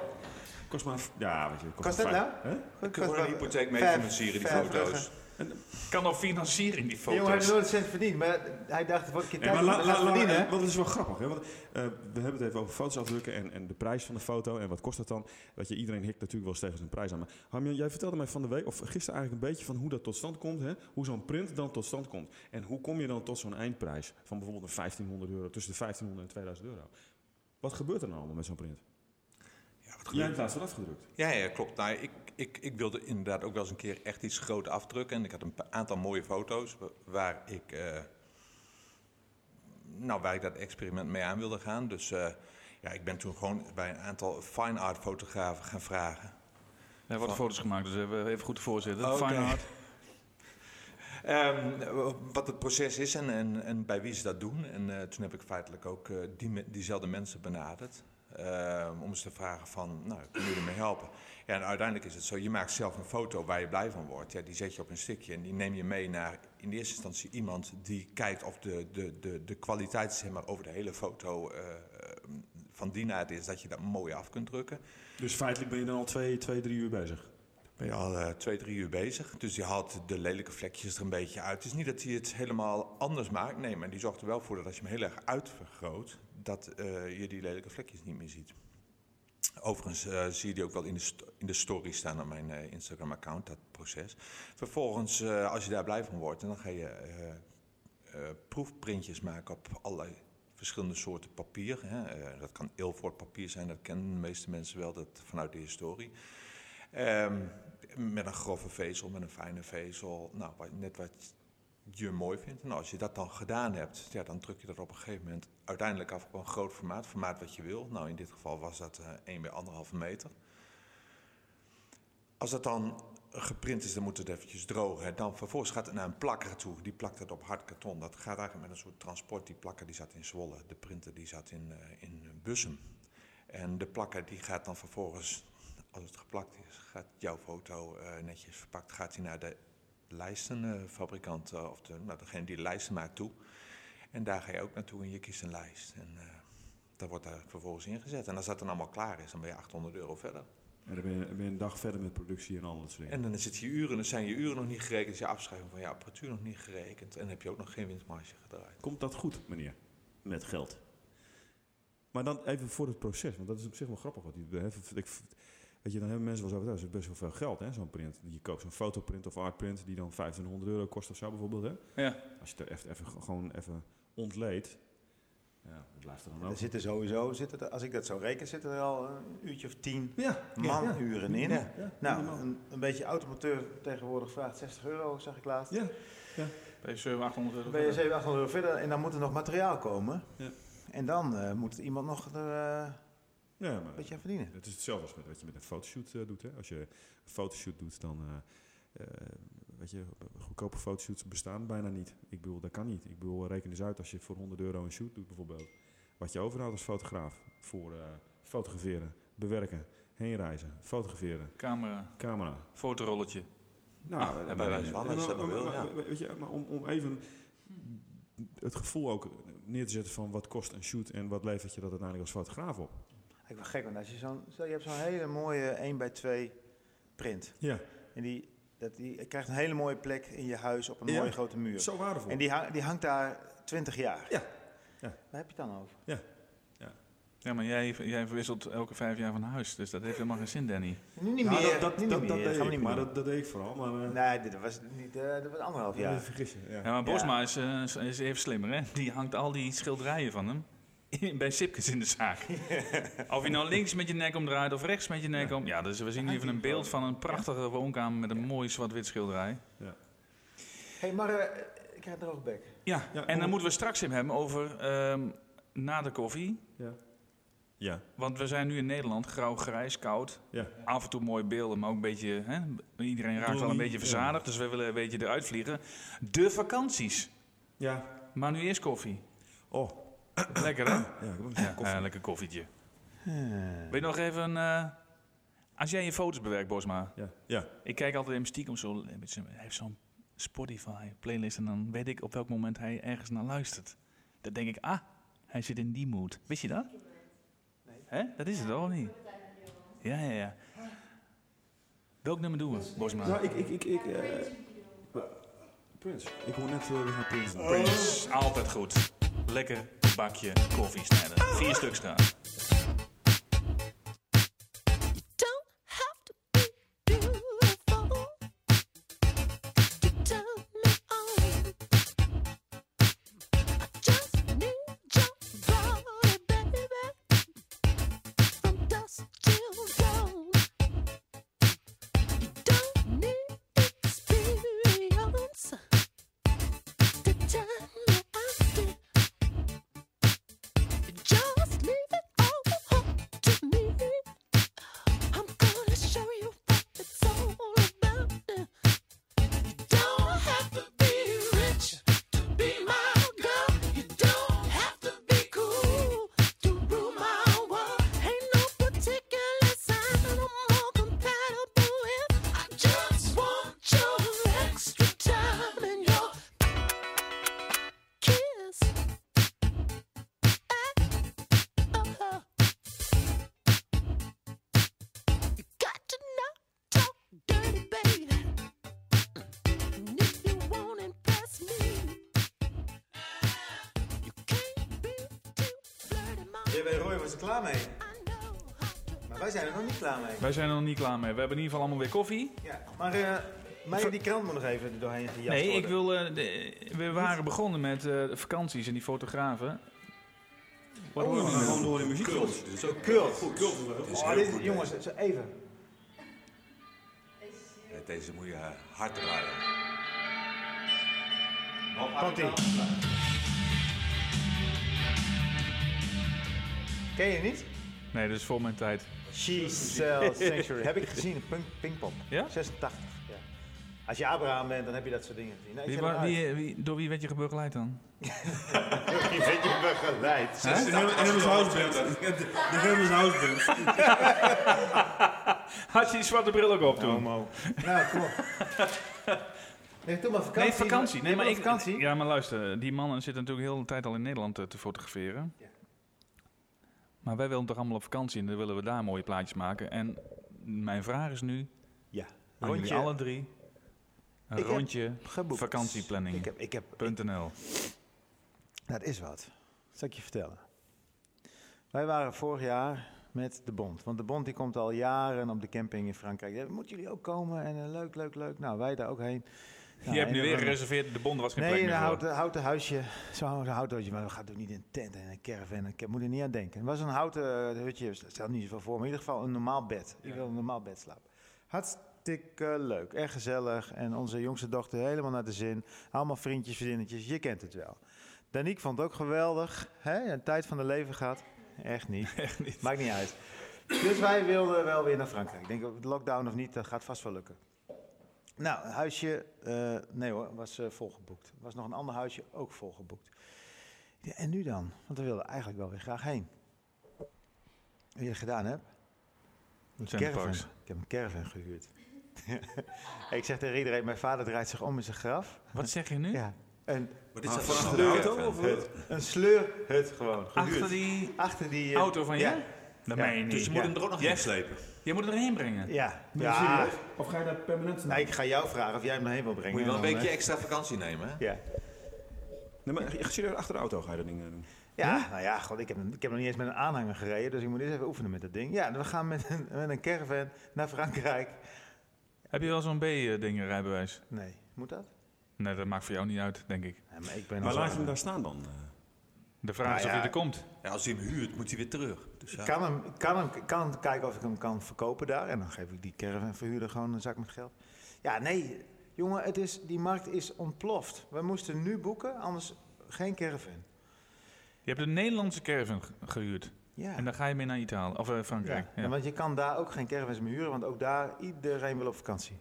Kost maar... Ja, weet je... Kost dat vijf- nou? Kan gewoon een hypotheek mee financieren, die foto's. Kan nog financieren, die Die jongen heeft foto's. nooit cent verdiend, maar hij dacht, het wordt een keer Nee, tijd maar om la- la- laten la- verdienen. hè? want het is wel grappig, hè? Want, eh, we hebben het even over foto's afdrukken en, en de prijs van de foto en wat kost dat dan. Weet je, iedereen hikt natuurlijk wel eens tegen zijn prijs aan. Maar Harmjan, jij vertelde mij van de week, of gisteren eigenlijk een beetje van hoe dat tot stand komt. Hè? Hoe zo'n print dan tot stand komt. En hoe kom je dan tot zo'n eindprijs van bijvoorbeeld een 1500 euro, tussen de 1500 en 2000 euro. Wat gebeurt er nou allemaal met zo'n print? Ja, wat Jij gebeurt hebt laatst wat afgedrukt. Ja, ja klopt. Nou, ik, ik, ik wilde inderdaad ook wel eens een keer echt iets groot afdrukken. En ik had een aantal mooie foto's wa- waar ik, eh, nou, waar ik dat experiment mee aan wilde gaan. Dus eh, ja, ik ben toen gewoon bij een aantal fine art fotografen gaan vragen. Er worden foto's gemaakt, dus even, even goed voorzitten. Oké. Fine art. Ehm, wat het proces is en, en, en bij wie ze dat doen. En eh, toen heb ik feitelijk ook die, diezelfde mensen benaderd. ehm, om eens te vragen van, nou, kunnen jullie me helpen? Ja, en uiteindelijk is het zo, je maakt zelf een foto waar je blij van wordt. Ja, die zet je op een stickje en die neem je mee naar in de eerste instantie iemand die kijkt of de, de, de, de kwaliteit zeg maar, over de hele foto eh, eh, van die aard is dat je dat mooi af kunt drukken. Dus feitelijk ben je dan al twee, twee drie uur bezig. Ben je al eh, twee, drie uur bezig. Dus die haalt de lelijke vlekjes er een beetje uit. Het is niet dat hij het helemaal anders maakt. Nee, maar die zorgt er wel voor dat als je hem heel erg uitvergroot, dat je die lelijke vlekjes niet meer ziet. Overigens eh, zie je die ook wel in de, in de story staan op mijn eh, Instagram-account, dat proces. Vervolgens, eh, als je daar blij van wordt, dan ga je proefprintjes maken op allerlei verschillende soorten papier. Hè. Dat kan Ilford papier zijn, dat kennen de meeste mensen wel dat, vanuit de historie. Ehm, met een grove vezel, met een fijne vezel. Nou, net wat je mooi vindt. Nou, als je dat dan gedaan hebt, ja, dan druk je dat op een gegeven moment uiteindelijk af op een groot formaat. Formaat wat je wil. Nou, in dit geval was dat eh 1 bij 1,5 meter. Als dat dan geprint is, dan moet het eventjes drogen. Dan vervolgens gaat het naar een plakker toe. Die plakt het op hard karton. Dat gaat eigenlijk met een soort transport. Die plakker die zat in Zwolle. De printer die zat in, eh, in Bussum. En de plakker die gaat dan vervolgens, als het geplakt is, gaat jouw foto eh, netjes verpakt, gaat hij naar de lijstenfabrikant, eh, of de, nou, degene die de lijsten maakt toe. En daar ga je ook naartoe en je kiest een lijst. En dat wordt daar vervolgens ingezet. En als dat dan allemaal klaar is, dan ben je 800 euro verder. En dan ben je, ben je een dag verder met productie en al dat soort dingen. En dan zit je uren, dan zijn je uren nog niet gerekend, is je afschrijving van je apparatuur nog niet gerekend. En dan heb je ook nog geen winstmarge gedraaid. Komt dat goed, meneer? Met geld. Maar dan even voor het proces, want dat is op zich wel grappig. Wat die, hè, ik, weet je, dan hebben mensen wel zo, dat is best wel veel geld, hè, zo'n print. Je koopt zo'n fotoprint of artprint die dan 1500 euro kost of zo bijvoorbeeld, hè. Ja. Als je het er even, even, gewoon even ontleedt, ja, dat blijft er dan Er zitten sowieso, zitten er, als ik dat zo reken, zitten er al een uurtje of tien Ja, manuren in. Ja. Nou, een, een beetje automonteur tegenwoordig vraagt 60 euro, zag ik laatst. Ja. Ben je 700, 800 euro? Dan ben je 700, 800 euro verder en dan moet er nog materiaal komen. Ja. En dan eh, moet iemand nog er eh, Ja, maar beetje aan verdienen. het is hetzelfde als met wat je met een fotoshoot eh, doet. Hè? Als je een fotoshoot doet, dan... eh, eh, weet je, goedkope fotoshoots bestaan bijna niet. Ik bedoel, dat kan niet. Ik bedoel, reken eens uit als je voor 100 euro een shoot doet bijvoorbeeld. Wat je overhoudt als fotograaf. Voor eh, fotograferen, bewerken, heen reizen, fotograferen, Camera, camera. fotorolletje. Nou, bij wijze van, je Weet je, maar om, om even het gevoel ook neer te zetten van wat kost een shoot en wat levert je dat uiteindelijk als fotograaf op. Ik ben gek, want als je zo'n, stel je hebt zo'n hele mooie 1 bij 2 print. Ja, En die, dat, die krijgt een hele mooie plek in je huis op een Ja. mooie grote muur. zo waardevol. En die, hang- die hangt daar 20 jaar. Ja. Ja. Waar heb je het dan over? Ja, maar jij, jij verwisselt elke vijf jaar van huis, dus dat heeft helemaal geen zin, Danny. Nu niet Nou, meer. dat, dat, nu dat, niet dat meer. deed ik, niet maar meer dat, dat deed ik vooral. Maar, eh. Nee, dit was, niet, eh, dat was anderhalf ja. jaar. vergis je. Ja. Ja, maar Bosma is, eh, is- is even slimmer, hè? Die hangt al die schilderijen van hem bij Sipkes in de zaak. Of je nou links met je nek omdraait of rechts met je nek om. Ja, dus we zien hier even een beeld van een prachtige woonkamer met een mooi zwart-wit schilderij. hey, maar eh, ik krijg een droge bek. Ja, Ja, en dan moeten we straks even hebben over ehm, na de koffie. Ja. Want we zijn nu in Nederland, grauw, grijs, koud. Ja. Af en toe mooie beelden, maar ook een beetje... Hè, iedereen raakt wel een beetje ja. verzadigd, dus we willen een beetje eruit vliegen. De vakanties. Ja. Maar nu eerst koffie. Oh. Lekker, hè? Ja, Ja, koffie. eh, lekker koffietje. Weet je nog even... eh, als jij je foto's bewerkt, Bosma. Ja. Ja. Ik kijk altijd in stiekem zo... Hij heeft zo'n Spotify playlist en dan weet ik op welk moment hij ergens naar luistert. Dan denk ik, ah, hij zit in die mood. Wist je dat? Hè? Dat is het of niet? Ja, ja, ja. Welk nummer doen we, Bosma? Nou, ik... ik, ik, ik eh, Prins. Ik hoor net uh, naar Prins. Prince, altijd goed. Lekker bakje koffie snijden. Vier stuks graag. Er klaar mee. Maar wij zijn er nog niet klaar mee. Wij zijn er nog niet klaar mee. We hebben in ieder geval allemaal weer koffie. Ja. Maar eh mij die krant moet nog even er doorheen gejast Nee, ik wil... eh, de- we waren begonnen met eh, de vakanties en die fotografen. Wat Oh, we we gaan nu? gewoon door in muziek. Kult. Dit is ook Kult. goed. Kult Oh, goed. jongens, zo even. Deze moet je hard draaien. Komt-ie. Ken je niet? Nee, dat is voor mijn tijd. She Sells Sanctuary. heb ik gezien, een pink, Pinkpop. Ja? 86. Ja. Als je Abraham bent, dan heb je dat soort dingen gezien. Ik Wie, door wie werd je begeleid dan? Wie werd je begeleid? De Hemmers Houseband. De Hemmers Houseband. Had je die zwarte bril ook op toen? Homo. Nou, kom op. Nee, doe maar vakantie. Nee, vakantie. Nee, maar ik, vakantie. Ja, maar luister, die mannen zitten natuurlijk heel de tijd al in Nederland eh, te fotograferen. Ja. Maar wij willen toch allemaal op vakantie en dan willen we daar mooie plaatjes maken. En mijn vraag is nu, Ja. Rondje alle drie, een Ik rondje geboekt. vakantieplanning. Ik heb, ik heb. Dat is wat. Dat zal ik je vertellen. Wij waren vorig jaar met de Bond. Want de Bond die komt al jaren op de camping in Frankrijk. Moeten jullie ook komen? En eh, leuk, leuk, leuk. Nou, wij daar ook heen. Nou, je hebt nu weer we- gereserveerd, de bond was geen Nee, plek een meer voor. houten, houten huisje. Zo'n houten hutje. Maar we gaan toch niet in een tent en een caravan. Ik moet er niet aan denken. Het was een houten eh, hutje. Stel niet zoveel voor. Maar in ieder geval een normaal bed. Ik wil een normaal bed slapen. Hartstikke leuk. Erg gezellig. En onze jongste dochter helemaal naar de zin. Allemaal vriendjes, vriendinnetjes. Je kent het wel. Danique vond het ook geweldig. Hè? Een tijd van de leven gehad. Echt niet. Echt niet. Maakt niet uit. Dus wij wilden wel weer naar Frankrijk. Ik denk, lockdown of niet, dat gaat vast wel lukken. Nou, huisje, eh, nee hoor, was eh, volgeboekt. Er was nog een ander huisje, ook volgeboekt. Ja, en nu dan? Want we wilden eigenlijk wel weer graag heen. Weet je dat gedaan heb? Een Centerparks. caravan. Ik heb een caravan gehuurd. ik zeg tegen iedereen, mijn vader draait zich om in zijn graf. Wat zeg je nu? Ja, een, Maar dit is een auto auto of hut. Een sleurhut gewoon, gehuurd. Achter die Achter die... eh, auto van je? Ja, Dat Ja, meen je niet. Dus je moet Ja. hem er ook nog in slepen. Je moet het erheen brengen. ja. Nee, ja. Of ga je daar permanent Nou, ik ga jou vragen of jij hem erheen wil brengen. Moet je wel een weekje eh, extra vakantie nemen, hè? Ja. Nee, maar je- serieus, achter de auto ga je dat ding eh, doen? Ja, nou ja, god, ik, heb, ik heb nog niet eens met een aanhanger gereden, dus ik moet eens even oefenen met dat ding. Ja, we gaan met een, met een caravan naar Frankrijk. Heb je wel zo'n B-ding rijbewijs? Nee, moet dat? Nee, dat maakt voor jou niet uit, denk ik. Ja, maar ik ben Maar laat je hem daar staan dan? De vraag Nou is of ja. je er komt. Ja, als hij hem huurt, moet hij weer terug. Dus ja. Ik kan, hem, kan, hem, ik kan kijken of ik hem kan verkopen daar. En dan geef ik die caravanverhuurder gewoon een zak met geld. Ja, nee, jongen, het is, die markt is ontploft. We moesten nu boeken, anders geen caravan. Je hebt een Nederlandse caravan ge- gehuurd. Ja. En dan ga je mee naar Italië, of eh, Frankrijk. Ja, Ja. want je kan daar ook geen caravans meer huren, want ook daar iedereen wil op vakantie.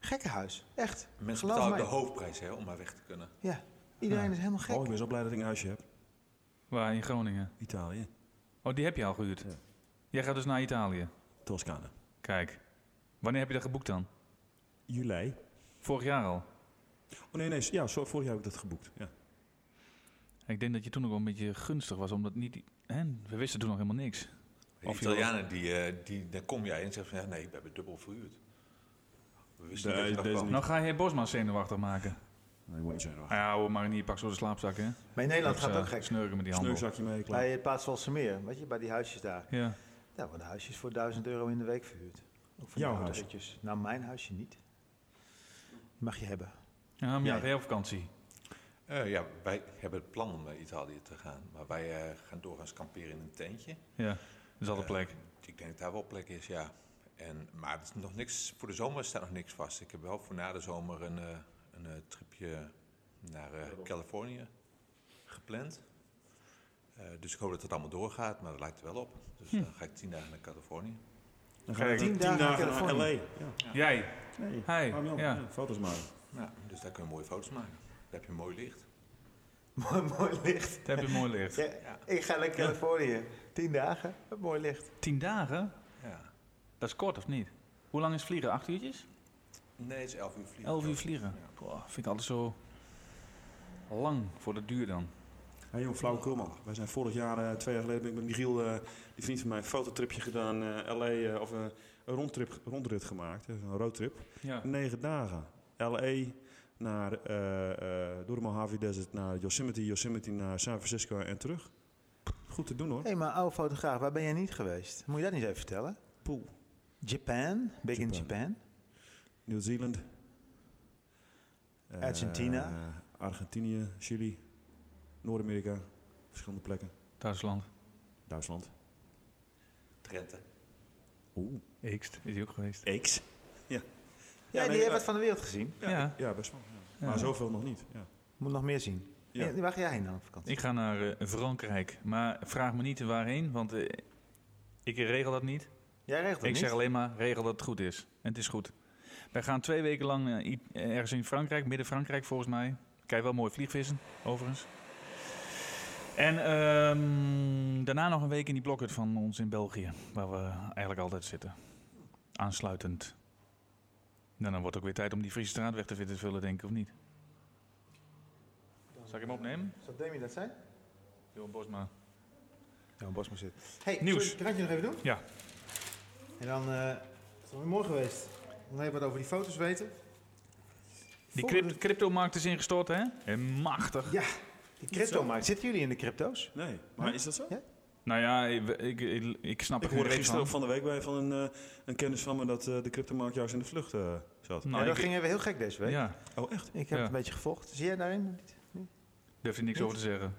Gekke huis, echt. Mensen Geloof betalen mij. de hoofdprijs hè, om maar weg te kunnen. Ja, iedereen Ja. is helemaal gek. Oh, ik ben zo blij dat ik een huisje heb. Waar, in Groningen? Italië. Oh, die heb je al gehuurd? Ja. Jij gaat dus naar Italië? Toscane. Kijk. Wanneer heb je dat geboekt dan? Juli. Vorig jaar al? Oh nee, nee. Ja, zo, vorig jaar heb ik dat geboekt. Ja. Ik denk dat je toen nog wel een beetje gunstig was, omdat niet... Hè, we wisten toen nog helemaal niks. De Italianen, die, eh, die, dan kom jij en zeggen van, ja, nee, we hebben dubbel verhuurd. We wisten Nee, niet dat. Nou ga je Bosma zenuwachtig maken. Nee, moet niet. Ah ja, hoor, maar niet, pak zo de slaapzak, hè. Maar in Nederland Dus, gaat het eh, ook gek. Snurken met die handel. Sneukzakje mee, klaar. Bij het meer, weet je, bij die huisjes daar. Ja. Daar worden huisjes voor 1000 euro in de week verhuurd. Ook voor Jouw huis? Nou, mijn huisje niet. Mag je hebben. Ja, maar Ja. op vakantie? Eh, ja, wij hebben het plan om naar Italië te gaan. Maar wij eh, gaan doorgaans kamperen in een tentje. Ja, dat is altijd Eh, plek. Ik denk dat daar wel plek is, ja. En, maar het is nog niks, voor de zomer staat nog niks vast. Ik heb wel voor na de zomer een, eh, een eh, tripje naar eh, Californië gepland. Eh, dus ik hoop dat het allemaal doorgaat, maar dat lijkt er wel op. Dus dan ga ik tien dagen naar Californië. Dan ga je Kijk. tien, Tien dagen, dagen naar naar L.A. Californië. Ja. Jij? Nee, Hi. Ja. ja, foto's maken. Ja, dus daar kunnen we mooie foto's maken. Daar heb je mooi licht. Mooi, mooi licht. Dat heb je mooi licht. Ja, ik ga naar Californië. Tien dagen, mooi licht. Tien dagen? Ja. Dat is kort, of niet? Hoe lang is vliegen? Acht uurtjes? Nee, het is elf uur vliegen. Elf uur vliegen? Ja. Boah, vind ik altijd zo lang voor de duur dan. Hé jong, flauwekul man. Wij zijn vorig jaar, eh, twee jaar geleden, ben ik met Michiel, eh, die vriend van mij, een fototripje gedaan. eh L.A. eh, of een rondtrip, rondrit gemaakt, een roadtrip. Ja. Negen dagen. L.A. naar, eh, eh, door de Mojave Desert naar Yosemite, Yosemite naar San Francisco en terug. Goed te doen hoor. Hé, maar oude fotograaf, waar ben jij niet geweest? Moet je dat niet eens even vertellen? Poel. Japan, big in Japan. Zealand. Eh, Argentina. Argentinië, Chili, Noord-Amerika, verschillende plekken. Duitsland. Duitsland. Drenthe. Oeh. Eekst is hij ook geweest. X. Ja. Ja, nee, die heeft maar- wat van de wereld gezien. Ja. Ja, ja best wel. ja. Ja. Maar zoveel nog niet. Ja. Moet nog meer zien. Ja. En waar ga jij heen dan op vakantie? Ik ga naar eh, Frankrijk. Maar vraag me niet waarheen, want eh, ik regel dat niet. Jij regelt het Ik niet? zeg alleen maar, regel dat het goed is. En het is goed. Wij gaan twee weken lang eh, ergens in Frankrijk, midden Frankrijk volgens mij. Kijk wel mooi vliegvissen, overigens. En ehm, daarna nog een week in die blokhut van ons in België, waar we eigenlijk altijd zitten. Aansluitend. Nou, dan wordt het ook weer tijd om die Friese straatweg te te vullen, denk ik, of niet? Zal ik hem opnemen? Zal Demi dat zijn? Johan Bosma. Ja, een bos moet zitten. Hey, Nieuws. We het krantje nog even doen? Ja. En dan eh, is het weer mooi geweest. Dan even wat over die foto's weten. Die Volgende- crypt- cryptomarkt is ingestort, hè? En machtig. Ja, die crypto-markt. Zitten jullie in de crypto's? Nee, maar is dat zo? Ja. Nou ja, ik, ik, ik, ik snap Ik er geen hoorde gisteren van. van de week bij van een, eh, een kennis van me dat eh, de cryptomarkt juist in de vlucht eh, zat. Nou, ja, dat ik- ging even heel gek deze week. Ja, Oh, echt? Ik heb Ja. het een beetje gevolgd. Zie jij daarin? durf je niks Niet? over te zeggen.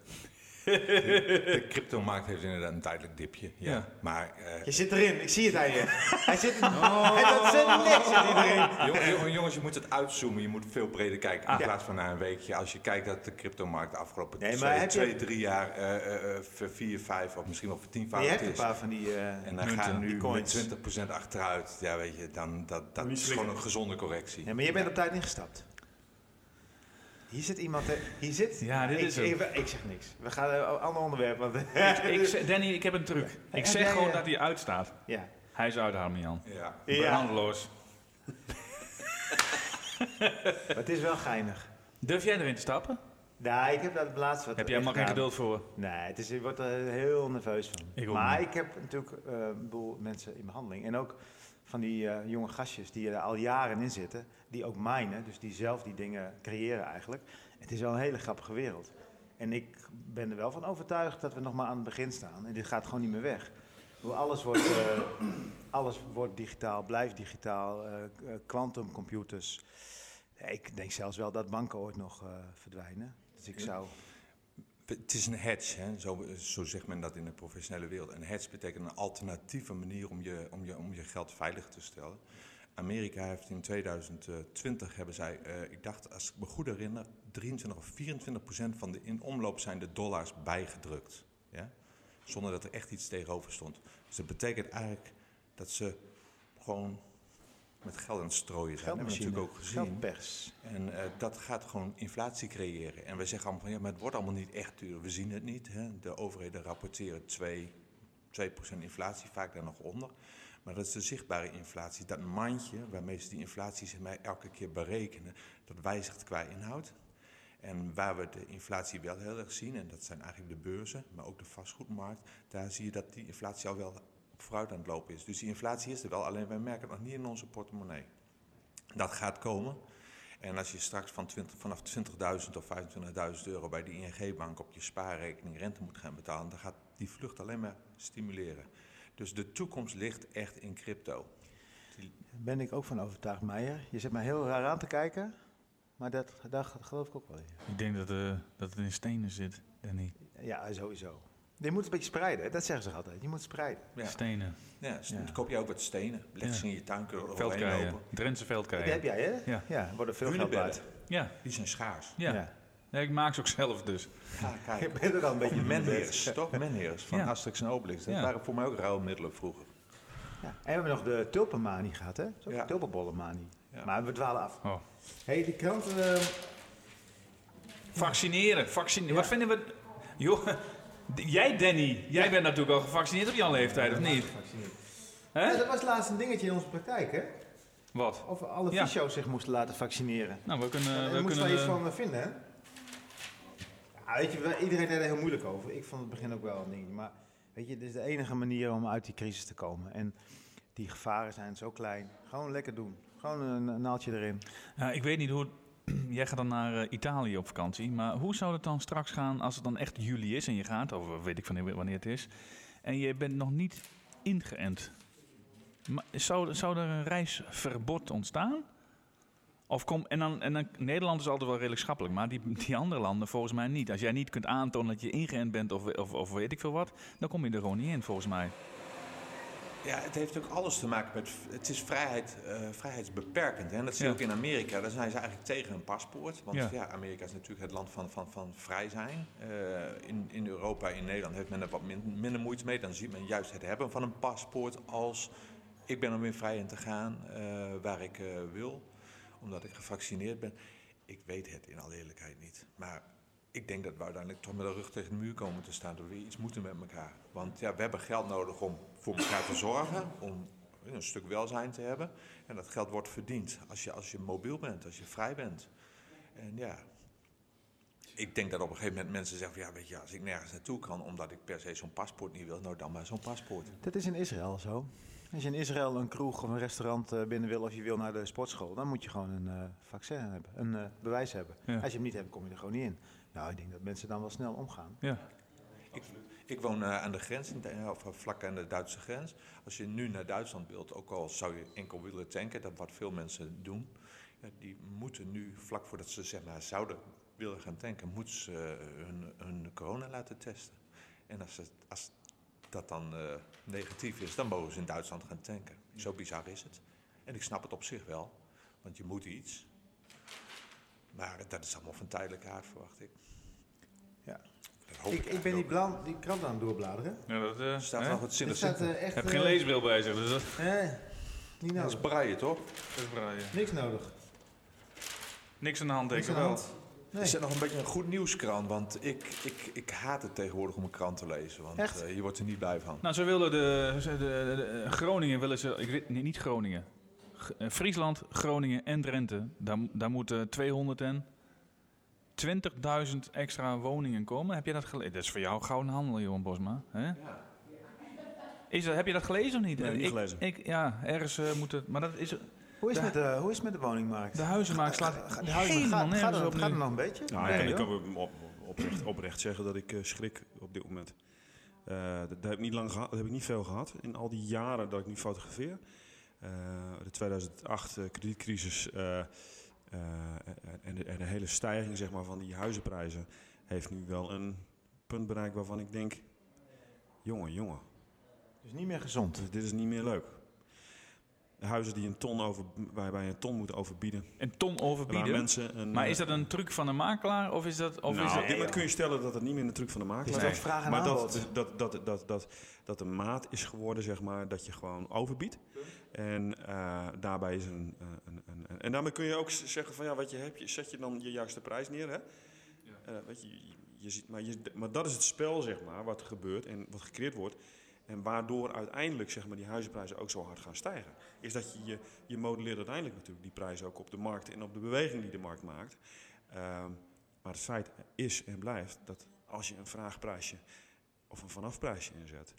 De cryptomarkt heeft inderdaad een tijdelijk dipje. Ja. Ja. Maar eh, Je zit erin, ik zie het aan je. Hij zit... Hij zit niks zit hij erin. Jong- jong- jongens, je moet het uitzoomen. Je moet veel breder kijken in Ah. plaats van na een weekje. Als je kijkt dat de cryptomarkt de afgelopen Nee, twee, je- twee, drie jaar eh, eh, eh, voor vier, vijf of misschien wel voor tien Je fouten hebt een is. paar van die... eh, En dan die nu coins. met 20% achteruit. Ja, weet je, dan, dat, dat is gewoon een gezonde correctie. Ja, maar je bent op tijd ingestapt. Hier zit iemand... hè, Hier zit... Ja, dit ik, is hem. ik, ik zeg niks. We gaan een ander onderwerp. Want, Ik, Danny, ik heb een truc. Ik zeg jij, gewoon dat hij uitstaat. ja. Hij is uit, Harmian. Ja. Ja. Brandeloos. Maar het is wel geinig. Durf jij erin te stappen? Nou, ik heb dat laatst wat Heb jij helemaal geen geduld voor? Nee, het is, ik word er heel nerveus van. Ik ook maar niet. ik heb natuurlijk eh, een boel mensen in behandeling. En ook van die eh, jonge gastjes die er al jaren in zitten. Die ook minen, dus die zelf die dingen creëren eigenlijk. Het is wel een hele grappige wereld. En ik ben er wel van overtuigd dat we nog maar aan het begin staan. En dit gaat gewoon niet meer weg. Hoe Alles wordt, eh, alles wordt digitaal, blijft digitaal. eh, eh, Quantumcomputers. ik denk zelfs wel dat banken ooit nog verdwijnen. Dus ik zou... Het is een hedge, hè? Zo, zo zegt men dat in de professionele wereld. Een hedge betekent een alternatieve manier om je, om je, om je geld veilig te stellen. Amerika heeft in 2020, hebben zij, eh, ik dacht, als ik me goed herinner, 23 of 24 procent van de in omloop zijnde dollars bijgedrukt. Ja? Zonder dat er echt iets tegenover stond. Dus dat betekent eigenlijk dat ze gewoon met geld aan het strooien zijn. Dat hebben we natuurlijk ook gezien. geldpers. En eh, dat gaat gewoon inflatie creëren. En wij zeggen allemaal van ja, maar het wordt allemaal niet echt duur. We zien het niet. Hè. De overheden rapporteren 2, 2% inflatie, vaak daar nog onder. Maar dat is de zichtbare inflatie. Dat mandje waarmee ze die inflatie zeg maar, elke keer berekenen, dat wijzigt qua inhoud. En waar we de inflatie wel heel erg zien, en dat zijn eigenlijk de beurzen, maar ook de vastgoedmarkt, daar zie je dat die inflatie al wel vooruit aan het lopen is. Dus die inflatie is er wel, alleen wij merken het nog niet in onze portemonnee. Dat gaat komen. En als je straks van 20, vanaf 20.000 of 25.000 euro bij de ING-bank op je spaarrekening rente moet gaan betalen, dan gaat die vlucht alleen maar stimuleren. Dus de toekomst ligt echt in crypto. Daar ben ik ook van overtuigd, Meijer. Je zit mij heel raar aan te kijken, maar dat, geloof ik ook wel in. Ik denk dat, eh, dat het in stenen zit, Danny. Ja, sowieso. Je moet het een beetje spreiden, hè? dat zeggen ze altijd. Je moet spreiden. Ja, Stenen. ja, s- Ja. dan koop je ook wat stenen. Leg ze Ja. in je tuin, er lopen. Drentse Dat veldkeien. heb jij, hè? Ja. Ja, er worden veel geld. Ja, die zijn schaars. ja. Ja, ik maak ze ook zelf dus. Ja, Je kijk. bent ook al een beetje Menheers, toch? Menheers van Ja. Asterix en Obelix. Dat Ja. waren voor mij ook ruilmiddelen vroeger. Ja. En we hebben nog de tulpenmanie gehad, hè? Zo, Ja. Tulpenbollenmanie. Ja. Maar we dwalen af. Oh. hey, die krant... eh, Vaccineren, vaccineren. Wat vinden we... Joh, jij Danny, jij bent natuurlijk al gevaccineerd op jouw leeftijd, of niet? Ja, Hè? dat was laatst een dingetje in onze praktijk, hè? Wat? Of alle Ja. fysio's zich moesten laten vaccineren. Nou, we kunnen... En we daar moesten we kunnen iets van eh, vinden, hè? Ja, weet je, iedereen deed er heel moeilijk over. Ik vond het begin ook wel een ding. Maar weet je, dit is de enige manier om uit die crisis te komen. En die gevaren zijn zo klein. Gewoon lekker doen. Gewoon een, een naaldje erin. Ja, ik weet niet hoe... Jij gaat dan naar eh, Italië op vakantie, maar hoe zou het dan straks gaan als het dan echt juli is en je gaat, of weet ik van wanneer het is, en je bent nog niet ingeënt? Zou, zou er een reisverbod ontstaan? Of kom, en, dan, en dan, Nederland is altijd wel redelijk schappelijk, maar die, die andere landen volgens mij niet. Als jij niet kunt aantonen dat je ingeënt bent of, of, of weet ik veel wat, dan kom je er gewoon niet in volgens mij. Ja, het heeft ook alles te maken met. Het is vrijheid, eh, vrijheidsbeperkend. Hè? En dat zie je Ja. ook in Amerika. Daar zijn ze eigenlijk tegen een paspoort. Want Ja. ja. Amerika is natuurlijk het land van, van, van vrij zijn. Eh, in, in Europa, in Nederland heeft men er wat min- minder moeite mee. Dan ziet men juist het hebben van een paspoort als. Ik ben er weer vrij in te gaan eh, waar ik wil, omdat ik gevaccineerd ben. Ik weet het in alle eerlijkheid niet. Maar ik denk dat we uiteindelijk toch met de rug tegen de muur komen te staan. Dat we iets moeten met elkaar. Want ja, we hebben geld nodig om voor elkaar te zorgen. Om een stuk welzijn te hebben. En dat geld wordt verdiend als je, als je mobiel bent, als je vrij bent. En ja, ik denk dat op een gegeven moment mensen zeggen: van, ja, weet je, als ik nergens naartoe kan omdat ik per se zo'n paspoort niet wil, nou dan maar zo'n paspoort. Dat is in Israël zo. Als je in Israël een kroeg of een restaurant eh, binnen wil of je wil naar de sportschool, dan moet je gewoon een eh, vaccin hebben, een eh, bewijs hebben. Ja. Als je hem niet hebt, kom je er gewoon niet in. Nou, ik denk dat mensen dan wel snel omgaan. Ja. Ik, ik woon eh, aan de grens, of vlak aan de Duitse grens. Als je nu naar Duitsland wilt, ook al zou je enkel willen tanken, dat wat veel mensen doen, ja, die moeten nu vlak voordat ze zeg maar, zouden willen gaan tanken, moeten ze eh, hun, hun corona laten testen. En als, het, als dat dan eh, negatief is, dan mogen ze in Duitsland gaan tanken. Zo bizar is het. En ik snap het op zich wel, want je moet iets. Maar dat is allemaal van tijdelijke aard, verwacht ik. Ja. Dat hoop Ik, ik ben die, blan, die krant aan het doorbladeren. Ja, dat, eh. Staat nog wat zinnigs in. eh. Heb eh, geen leesbril bij zich, dus dat niet Dat is braaien, toch? dat is vrij. Niks nodig. Niks aan de hand, denk Niks ik aan de wel. hand. Is het nog een beetje een goed nieuwskrant? Want ik, ik, ik haat het tegenwoordig om een krant te lezen. Want Echt? eh, je wordt er niet blij van. Nou, ze willen de, de, de- de- Groningen willen ze, ik weet nee, niet Groningen. Eh, Friesland, Groningen en Drenthe. Daar, daar moeten 220.000 extra woningen komen. Heb je dat gelezen? Dat is voor jou gouden handel, Johan Bosma. Hè? Is dat, heb je dat gelezen of niet? Nee, niet ik, gelezen. Ik, ja, ergens eh, moet het. Maar dat is. Hoe is, De- het met de, hoe is het met de woningmarkt? De huizenmarkt slaat Ga- de huizen- helemaal gaat, gaat, op gaat nu. het nog een beetje? Nou, Nee, ik, kan, ik joh. kan op, oprecht, oprecht zeggen dat ik eh, schrik op dit moment. Eh, dat, dat heb ik niet lang gehad, dat heb ik niet veel gehad in al die jaren dat ik nu fotografeer. Eh, de 2008 eh, kredietcrisis eh, eh, en, de, en de hele stijging zeg maar, van die huizenprijzen heeft nu wel een punt bereikt waarvan ik denk, jongen, jongen, Dus niet meer gezond. dit, dit is niet meer leuk. De huizen die een ton over, waarbij je een ton moet overbieden. Een ton overbieden. mensen een, Maar is dat een truc van de makelaar? Of is dat. Of nou, is op dat dit moment kun je stellen dat het niet meer een truc van de makelaar is is. en Maar dat, dat, dat, dat, dat, dat de maat is geworden, zeg maar, dat je gewoon overbiedt. En eh, daarbij is een, eh, een, een, een- En daarmee kun je ook zeggen van ja, wat je hebt, je zet je dan je juiste prijs neer. Hè? Eh, weet je, je, ziet, maar, je, maar dat is het spel, zeg maar, wat gebeurt en wat gecreëerd wordt. En waardoor uiteindelijk zeg maar, die huizenprijzen ook zo hard gaan stijgen. Is dat je, je, je modelleert uiteindelijk natuurlijk die prijzen ook op de markt en op de beweging die de markt maakt. Ehm, maar het feit is en blijft dat als je een vraagprijsje of een vanafprijsje inzet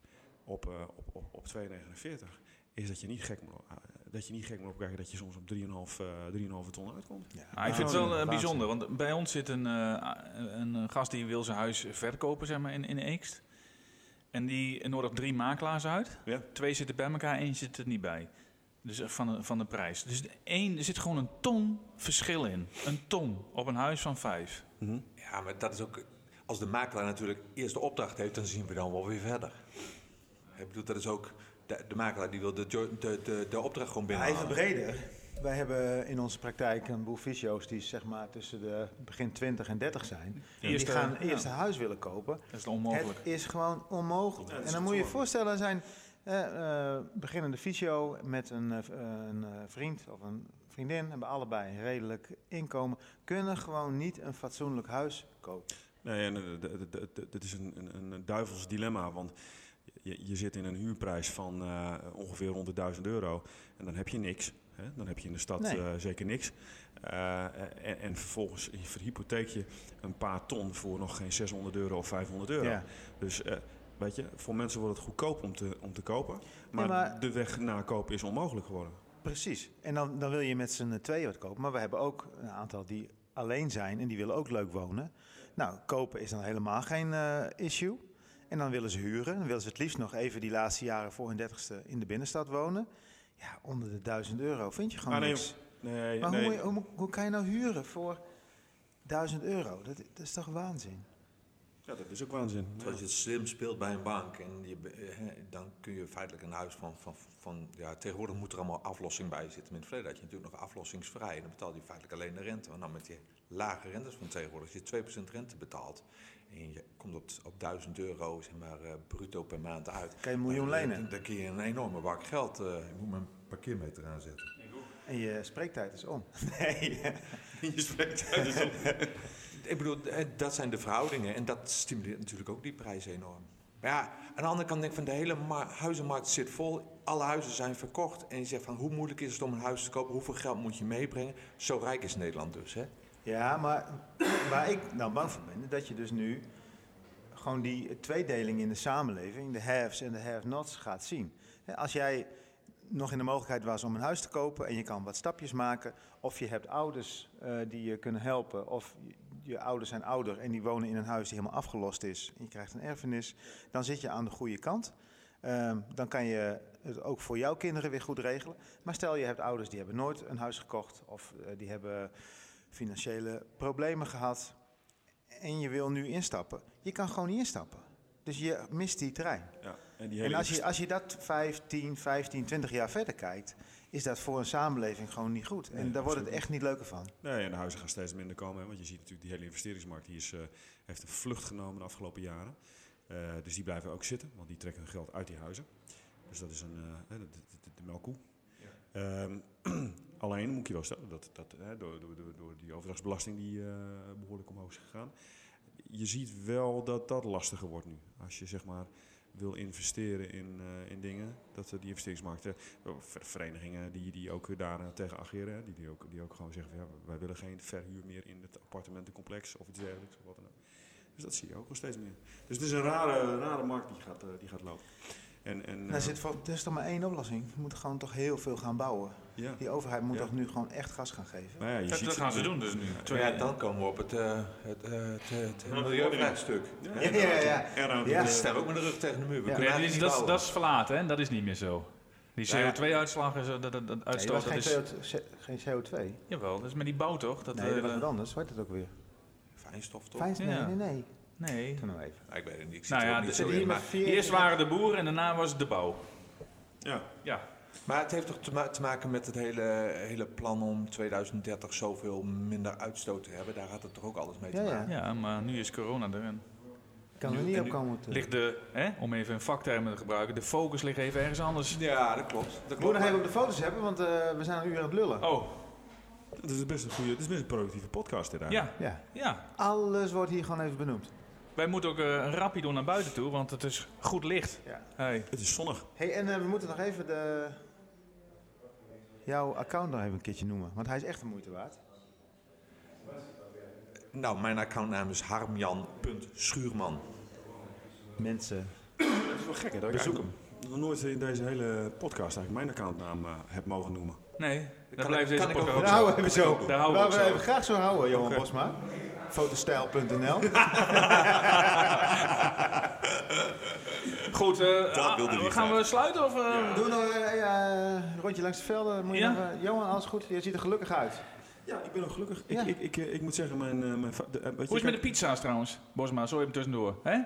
op, eh, op, op, op 2,49, is dat je niet gek moet, eh, dat je niet gek moet opkijken dat je soms op 3,5 eh 3,5 ton uitkomt. Ja, Ah, ik vind het wel eh, bijzonder, want bij ons zit een, eh, een eh, gast die wil zijn huis verkopen zeg maar, in, in Eekst. En die nodigt drie makelaars uit. Ja. Twee zitten bij elkaar, één zit er niet bij. Dus eh, van de, van de prijs. Dus één, er zit gewoon een ton verschil in. Een ton op een huis van vijf. Mhm. Ja, maar dat is ook... Als de makelaar natuurlijk eerst de opdracht heeft, dan zien we dan wel weer verder. Ik bedoel, dat is ook... De, de makelaar die wil de, de, de, de opdracht gewoon Ja, binnenhalen. even breder. Wij hebben in onze praktijk een boel fysio's die zeg maar tussen de begin 20 en 30 zijn. Die Eerste- gaan eerst een huis willen kopen. Dat is onmogelijk. Het is gewoon onmogelijk. Ja, is en dan moet je je voorstellen, zijn eh, eh, beginnende fysio met een, eh, een vriend of een vriendin, hebben allebei een redelijk inkomen, kunnen gewoon niet een fatsoenlijk huis kopen. Nee, en d- d- d- d- dit is een, een, een duivels dilemma, want je, je zit in een huurprijs van eh, ongeveer rond de 1000 euro en dan heb je niks. Hè? Dan heb je in de stad Nee. eh, zeker niks. Eh, en, en vervolgens verhypotheek je een paar ton voor nog geen 600 euro of 500 euro. Ja. Dus weet je, voor mensen wordt het goedkoop om te, om te kopen, maar, maar- de weg naar kopen is onmogelijk geworden. Precies. En dan, dan wil je met z'n tweeën wat kopen. Maar we hebben ook een aantal die alleen zijn en die willen ook leuk wonen. Nou, kopen is dan helemaal geen issue. En dan willen ze huren. Dan willen ze het liefst nog even die laatste jaren voor hun dertigste in de binnenstad wonen. Ja, onder de 1000 euro vind je gewoon Ah, nee, niks. Nee, Maar nee. hoe, hoe, hoe kan je nou huren voor 1000 euro? Dat, dat is toch waanzin? Ja, dat is ook waanzin. Als je het slim speelt bij een bank, en je, eh, hè, dan kun je feitelijk een huis van, van, van... Ja, tegenwoordig moet er allemaal aflossing bij zitten. In het verleden had je natuurlijk nog aflossingsvrij. En dan betaal je feitelijk alleen de rente. Maar dan met die lage rentes van tegenwoordig, als je 2% rente betaalt... en je komt op, op 1000 euro zeg maar, eh, bruto per maand uit... Kan je een miljoen dan- lenen. Dan, dan kun je een enorme bak geld... eh, ik moet mijn parkeermeter aanzetten. En je spreektijd is om. Nee. Je spreekt uit de zon. Ik bedoel, eh, dat zijn de verhoudingen en dat stimuleert natuurlijk ook die prijzen enorm. Maar ja, aan de andere kant denk ik van de hele ma- huizenmarkt zit vol. Alle huizen zijn verkocht. En je zegt van hoe moeilijk is het om een huis te kopen? Hoeveel geld moet je meebrengen? Zo rijk is Nederland dus, hè? Ja, maar waar ik nou bang voor ben, dat je dus nu gewoon die tweedeling in de samenleving, de haves en de have-nots, gaat zien. Als jij nog in de mogelijkheid was om een huis te kopen en je kan wat stapjes maken, of je hebt ouders eh, die je kunnen helpen, of je, je ouders zijn ouder en die wonen in een huis die helemaal afgelost is en je krijgt een erfenis, dan zit je aan de goede kant. Ehm, dan kan je het ook voor jouw kinderen weer goed regelen. Maar stel je hebt ouders die hebben nooit een huis gekocht of eh, die hebben financiële problemen gehad. en je wil nu instappen, je kan gewoon niet instappen. Dus je mist die trein. Ja, en die hele En als je, als je dat 15, 15, 20 jaar verder kijkt, is dat voor een samenleving gewoon niet goed. En Nee, daar wordt het echt niet leuker van. Nee, en de huizen gaan steeds minder komen. Hè, want je ziet natuurlijk die hele investeringsmarkt die is, eh, heeft een vlucht genomen de afgelopen jaren. Eh, dus die blijven ook zitten, want die trekken hun geld uit die huizen. Dus dat is een, hè, de, de, melkkoe. Ehm, alleen moet je wel stellen dat, dat hè, door, door, door, die overdrachtsbelasting die eh, behoorlijk omhoog is gegaan. Je ziet wel dat dat lastiger wordt nu. Als je zeg maar wil investeren in, eh, in dingen, dat eh, die investeringsmarkten, ver- verenigingen die, die ook daar tegen ageren, die, die, ook, die ook gewoon zeggen, ja, wij willen geen verhuur meer in het appartementencomplex of iets dergelijks. Of wat dan ook. Dus dat zie je ook wel steeds meer. Dus het is een rare, rare markt die gaat, die gaat lopen. En, en, Er, eh, zit voor, er is toch maar één oplossing. We moeten gewoon toch heel veel gaan bouwen. Ja. Die overheid moet Ja. toch nu gewoon echt gas gaan geven. nou ja, je Dat, ziet dat gaan ze doen dus nu. Twee- Ja, dan komen we op het, eh het, eh, het, het, het milieuvraagstuk. Ja, Ja, ja, ja. Ja. Staan ook met de rug tegen de muur. We kunnen dat, niet dat, is- bouwen. dat is verlaten, hè? dat is niet meer zo. Die ja. CO2-uitslag, is, dat, dat, dat Nee, uitstoot, dat is... geen, CO2, geen CO2. Jawel, dat is met die bouw toch? Dat, Nee, eh, dat was wat anders. Heet het ook weer? Fijnstof toch? Fijn? Nee, Ja. nee, nee. Nee. Nou even. Ja, ik weet het niet. Ik zit Nou er ja, niet zo hier in. met Maar, vier- Eerst waren de boeren en daarna was het de bouw. Ja, Ja. maar het heeft toch te, ma- te maken met het hele, hele plan om 2030 zoveel minder uitstoot te hebben. Daar had het toch ook alles mee te Ja, ja. maken. ja, maar nu is corona er en Kan er niet op komen. te- ligt de, hè, om even een vaktermen te gebruiken, de focus ligt even ergens anders. Ja, dat klopt. Dat klopt. nog even op de foto's hebben, want eh, we zijn een uur aan het lullen. Oh, het is best een goede, het is best een productieve podcast dit eigenlijk. ja, Ja. ja. Alles wordt hier gewoon even benoemd. Wij moeten ook eh, een rapje doen naar buiten toe, want het is goed licht. Ja. Hey. Het is zonnig. hey, en eh, we moeten nog even de... jouw account nog even een keertje noemen, want hij is echt de moeite waard. Nou, mijn accountnaam is harmjan.schuurman. Mensen, Het is wel gek hè, dat ik Bezoek eigenlijk nog nooit in deze hele podcast eigenlijk mijn accountnaam eh, heb mogen noemen. Nee, dat blijft ik- deze ik ook podcast daar ook houden we zo. zo. Daar houden we zo. graag zo houden, Johan Oké. Bosma. Fotostijl.nl. Goed, eh, Dat ah, wilde gaan we sluiten of... eh? Doe nog eh, ja, een rondje langs de velden. Moet je Ja? nog, Johan, alles goed? Je ziet er gelukkig uit. Ja, ik ben ook gelukkig. Ja. Ik, ik, ik, ik moet zeggen, mijn... eh, mijn de, Hoe is het met de pizza's trouwens, Bosma? Zo even tussendoor. Hè? Ja,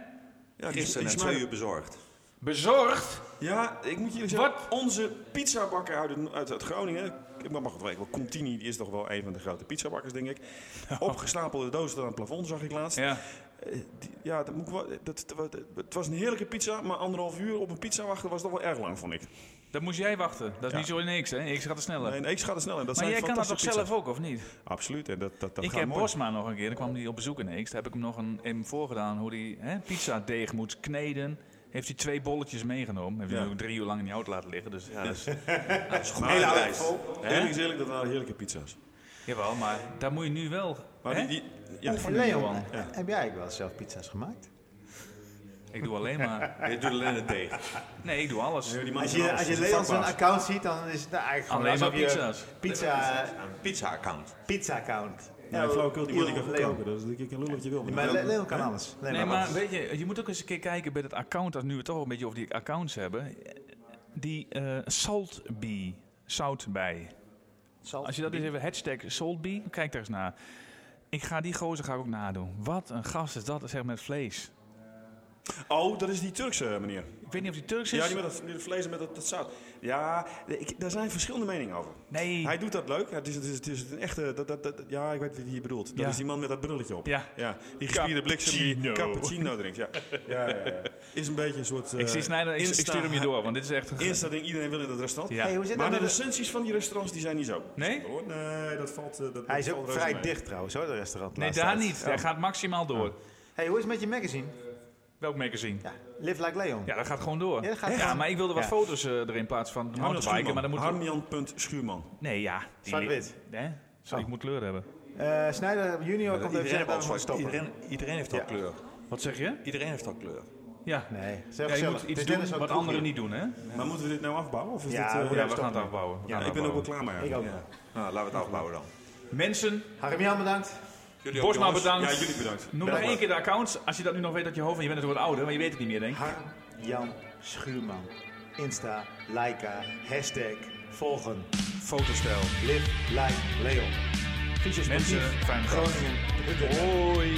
die, Gisteren en smaken- twee uur bezorgd. Bezorgd? Ja, ik moet jullie zeggen, onze pizzabakker uit, het- uit, uit Groningen, ik mag het wel, Contini, die is toch wel een van de grote pizzabakkers, denk ik. Opgestapelde dozen aan het plafond zag ik laatst. Ja. Eh, die- ja, dat moet ik wel, dat, dat- het was een heerlijke pizza, maar anderhalf uur op een pizza wachten was toch wel erg lang, vond ik. Dat moest jij wachten. Dat is Ja. niet zo in X, hè? X gaat er sneller. Nee, ik ga er snel in. Dat maar zijn jij kan dat toch fantastische zelf ook, of niet? pizza's. Absoluut, en dat, dat, dat ik gaat heb mooi. Bosma nog een keer, dan kwam hij op bezoek in X. Daar heb ik hem nog een, hem voorgedaan hoe hij hè, pizza deeg moet kneden. Heeft hij twee bolletjes meegenomen. Heeft hij ook drie uur lang in die hout laten liggen. Dus ja, dat is, Hele eerlijk- auto vol. Eerlijk is eerlijk, dat waren heerlijke pizza's. jawel, maar daar moet je nu wel... Maar hè? die, die, ja, Oefenen, Leon, Johan. Ja. heb jij eigenlijk wel zelf pizza's gemaakt? Ik doe alleen maar... Je doet alleen het deeg. Nee, ik doe alles. Als van je, alles, als je dat is Leon zijn account ziet, dan is het eigenlijk gewoon Alleen maar pizza's. Pizza, Een pizza-account. pizza account. Nee, flauwekul, die kan Leon. verkopen. Dat is ik kan lullen wat je wil. Maar Le- Leon kan alles. Nee, maar alles. weet je, je moet ook eens een keer kijken bij het account, als nu we het toch een beetje over die accounts hebben. Die eh saltbee, zoutbij. Salt. Als je dat eens even hashtag saltbee, kijk daar eens naar. Ik ga die gozer ga ik ook nadoen. Wat een gast is dat, zeg met vlees. Oh, dat is die Turkse meneer. Ik weet niet of die Turks is. Ja, die met dat, die dat vlees en met dat, dat zout. Ja, ik, daar zijn verschillende meningen over. Nee. Hij doet dat leuk. Het is, het is, het is een echte... Dat, dat, dat, ja, ik weet wie je bedoelt. Dat Ja. is die man met dat brilletje op. Ja. ja die gespierde bliksem die Cappuccino. drinkt. Ja. Ja, ja, ja. Is een beetje een soort... ik zie eh, Snijder, ik, stuur hem je door, want dit is echt... een- Insta ding iedereen wil in dat restaurant. Ja. Hey, hoe zit Maar dat de recensies van die restaurants die zijn niet zo. Nee? Hoor. Nee, dat valt... eh, dat, Hij is dat ook vrij dicht trouwens, hoor, de restaurant. Nee, daar tijd. niet. Hij gaat maximaal door. Hey, hoe is het met je magazine? Welk magazine? Ja, Live Like Leon. Ja, dat gaat gewoon door. Ja, gaat Ja, maar ik wilde wat Ja. foto's eh, erin plaatsen van de mountainbiken, maar dan moet... Nee, ja. die- Zwart-wit. Hè? Zo, Oh. Ik moet kleur hebben. Eh Snijder junior komt even Iedereen, zeggen stoppen. iedereen, iedereen heeft al Ja. kleur. Wat zeg je? Iedereen heeft al kleur. Ja. Nee, Ja, zelf je gezellig. moet Het iets doen wat anderen niet doen, hè? Maar moeten we dit nou afbouwen? Of is Ja, dit, eh, Ja, we stoppen. gaan het afbouwen. We ja, ik ben ook wel klaar mee. Ik ook. Ja. Nou, laten we het afbouwen dan. Mensen, Harmjan bedankt. Jullie Bosma bedankt. Ja, jullie bedankt. Noem nog één keer de accounts. Als je dat nu nog weet uit je hoofd, en je bent natuurlijk wat ouder, maar je weet het niet meer, denk ik. Harmjan Schuurman. Insta, Laika, hashtag, volgen. Fotostijl. Live Like Leon. Fiches Mensen, fijne. Groningen. Hoi.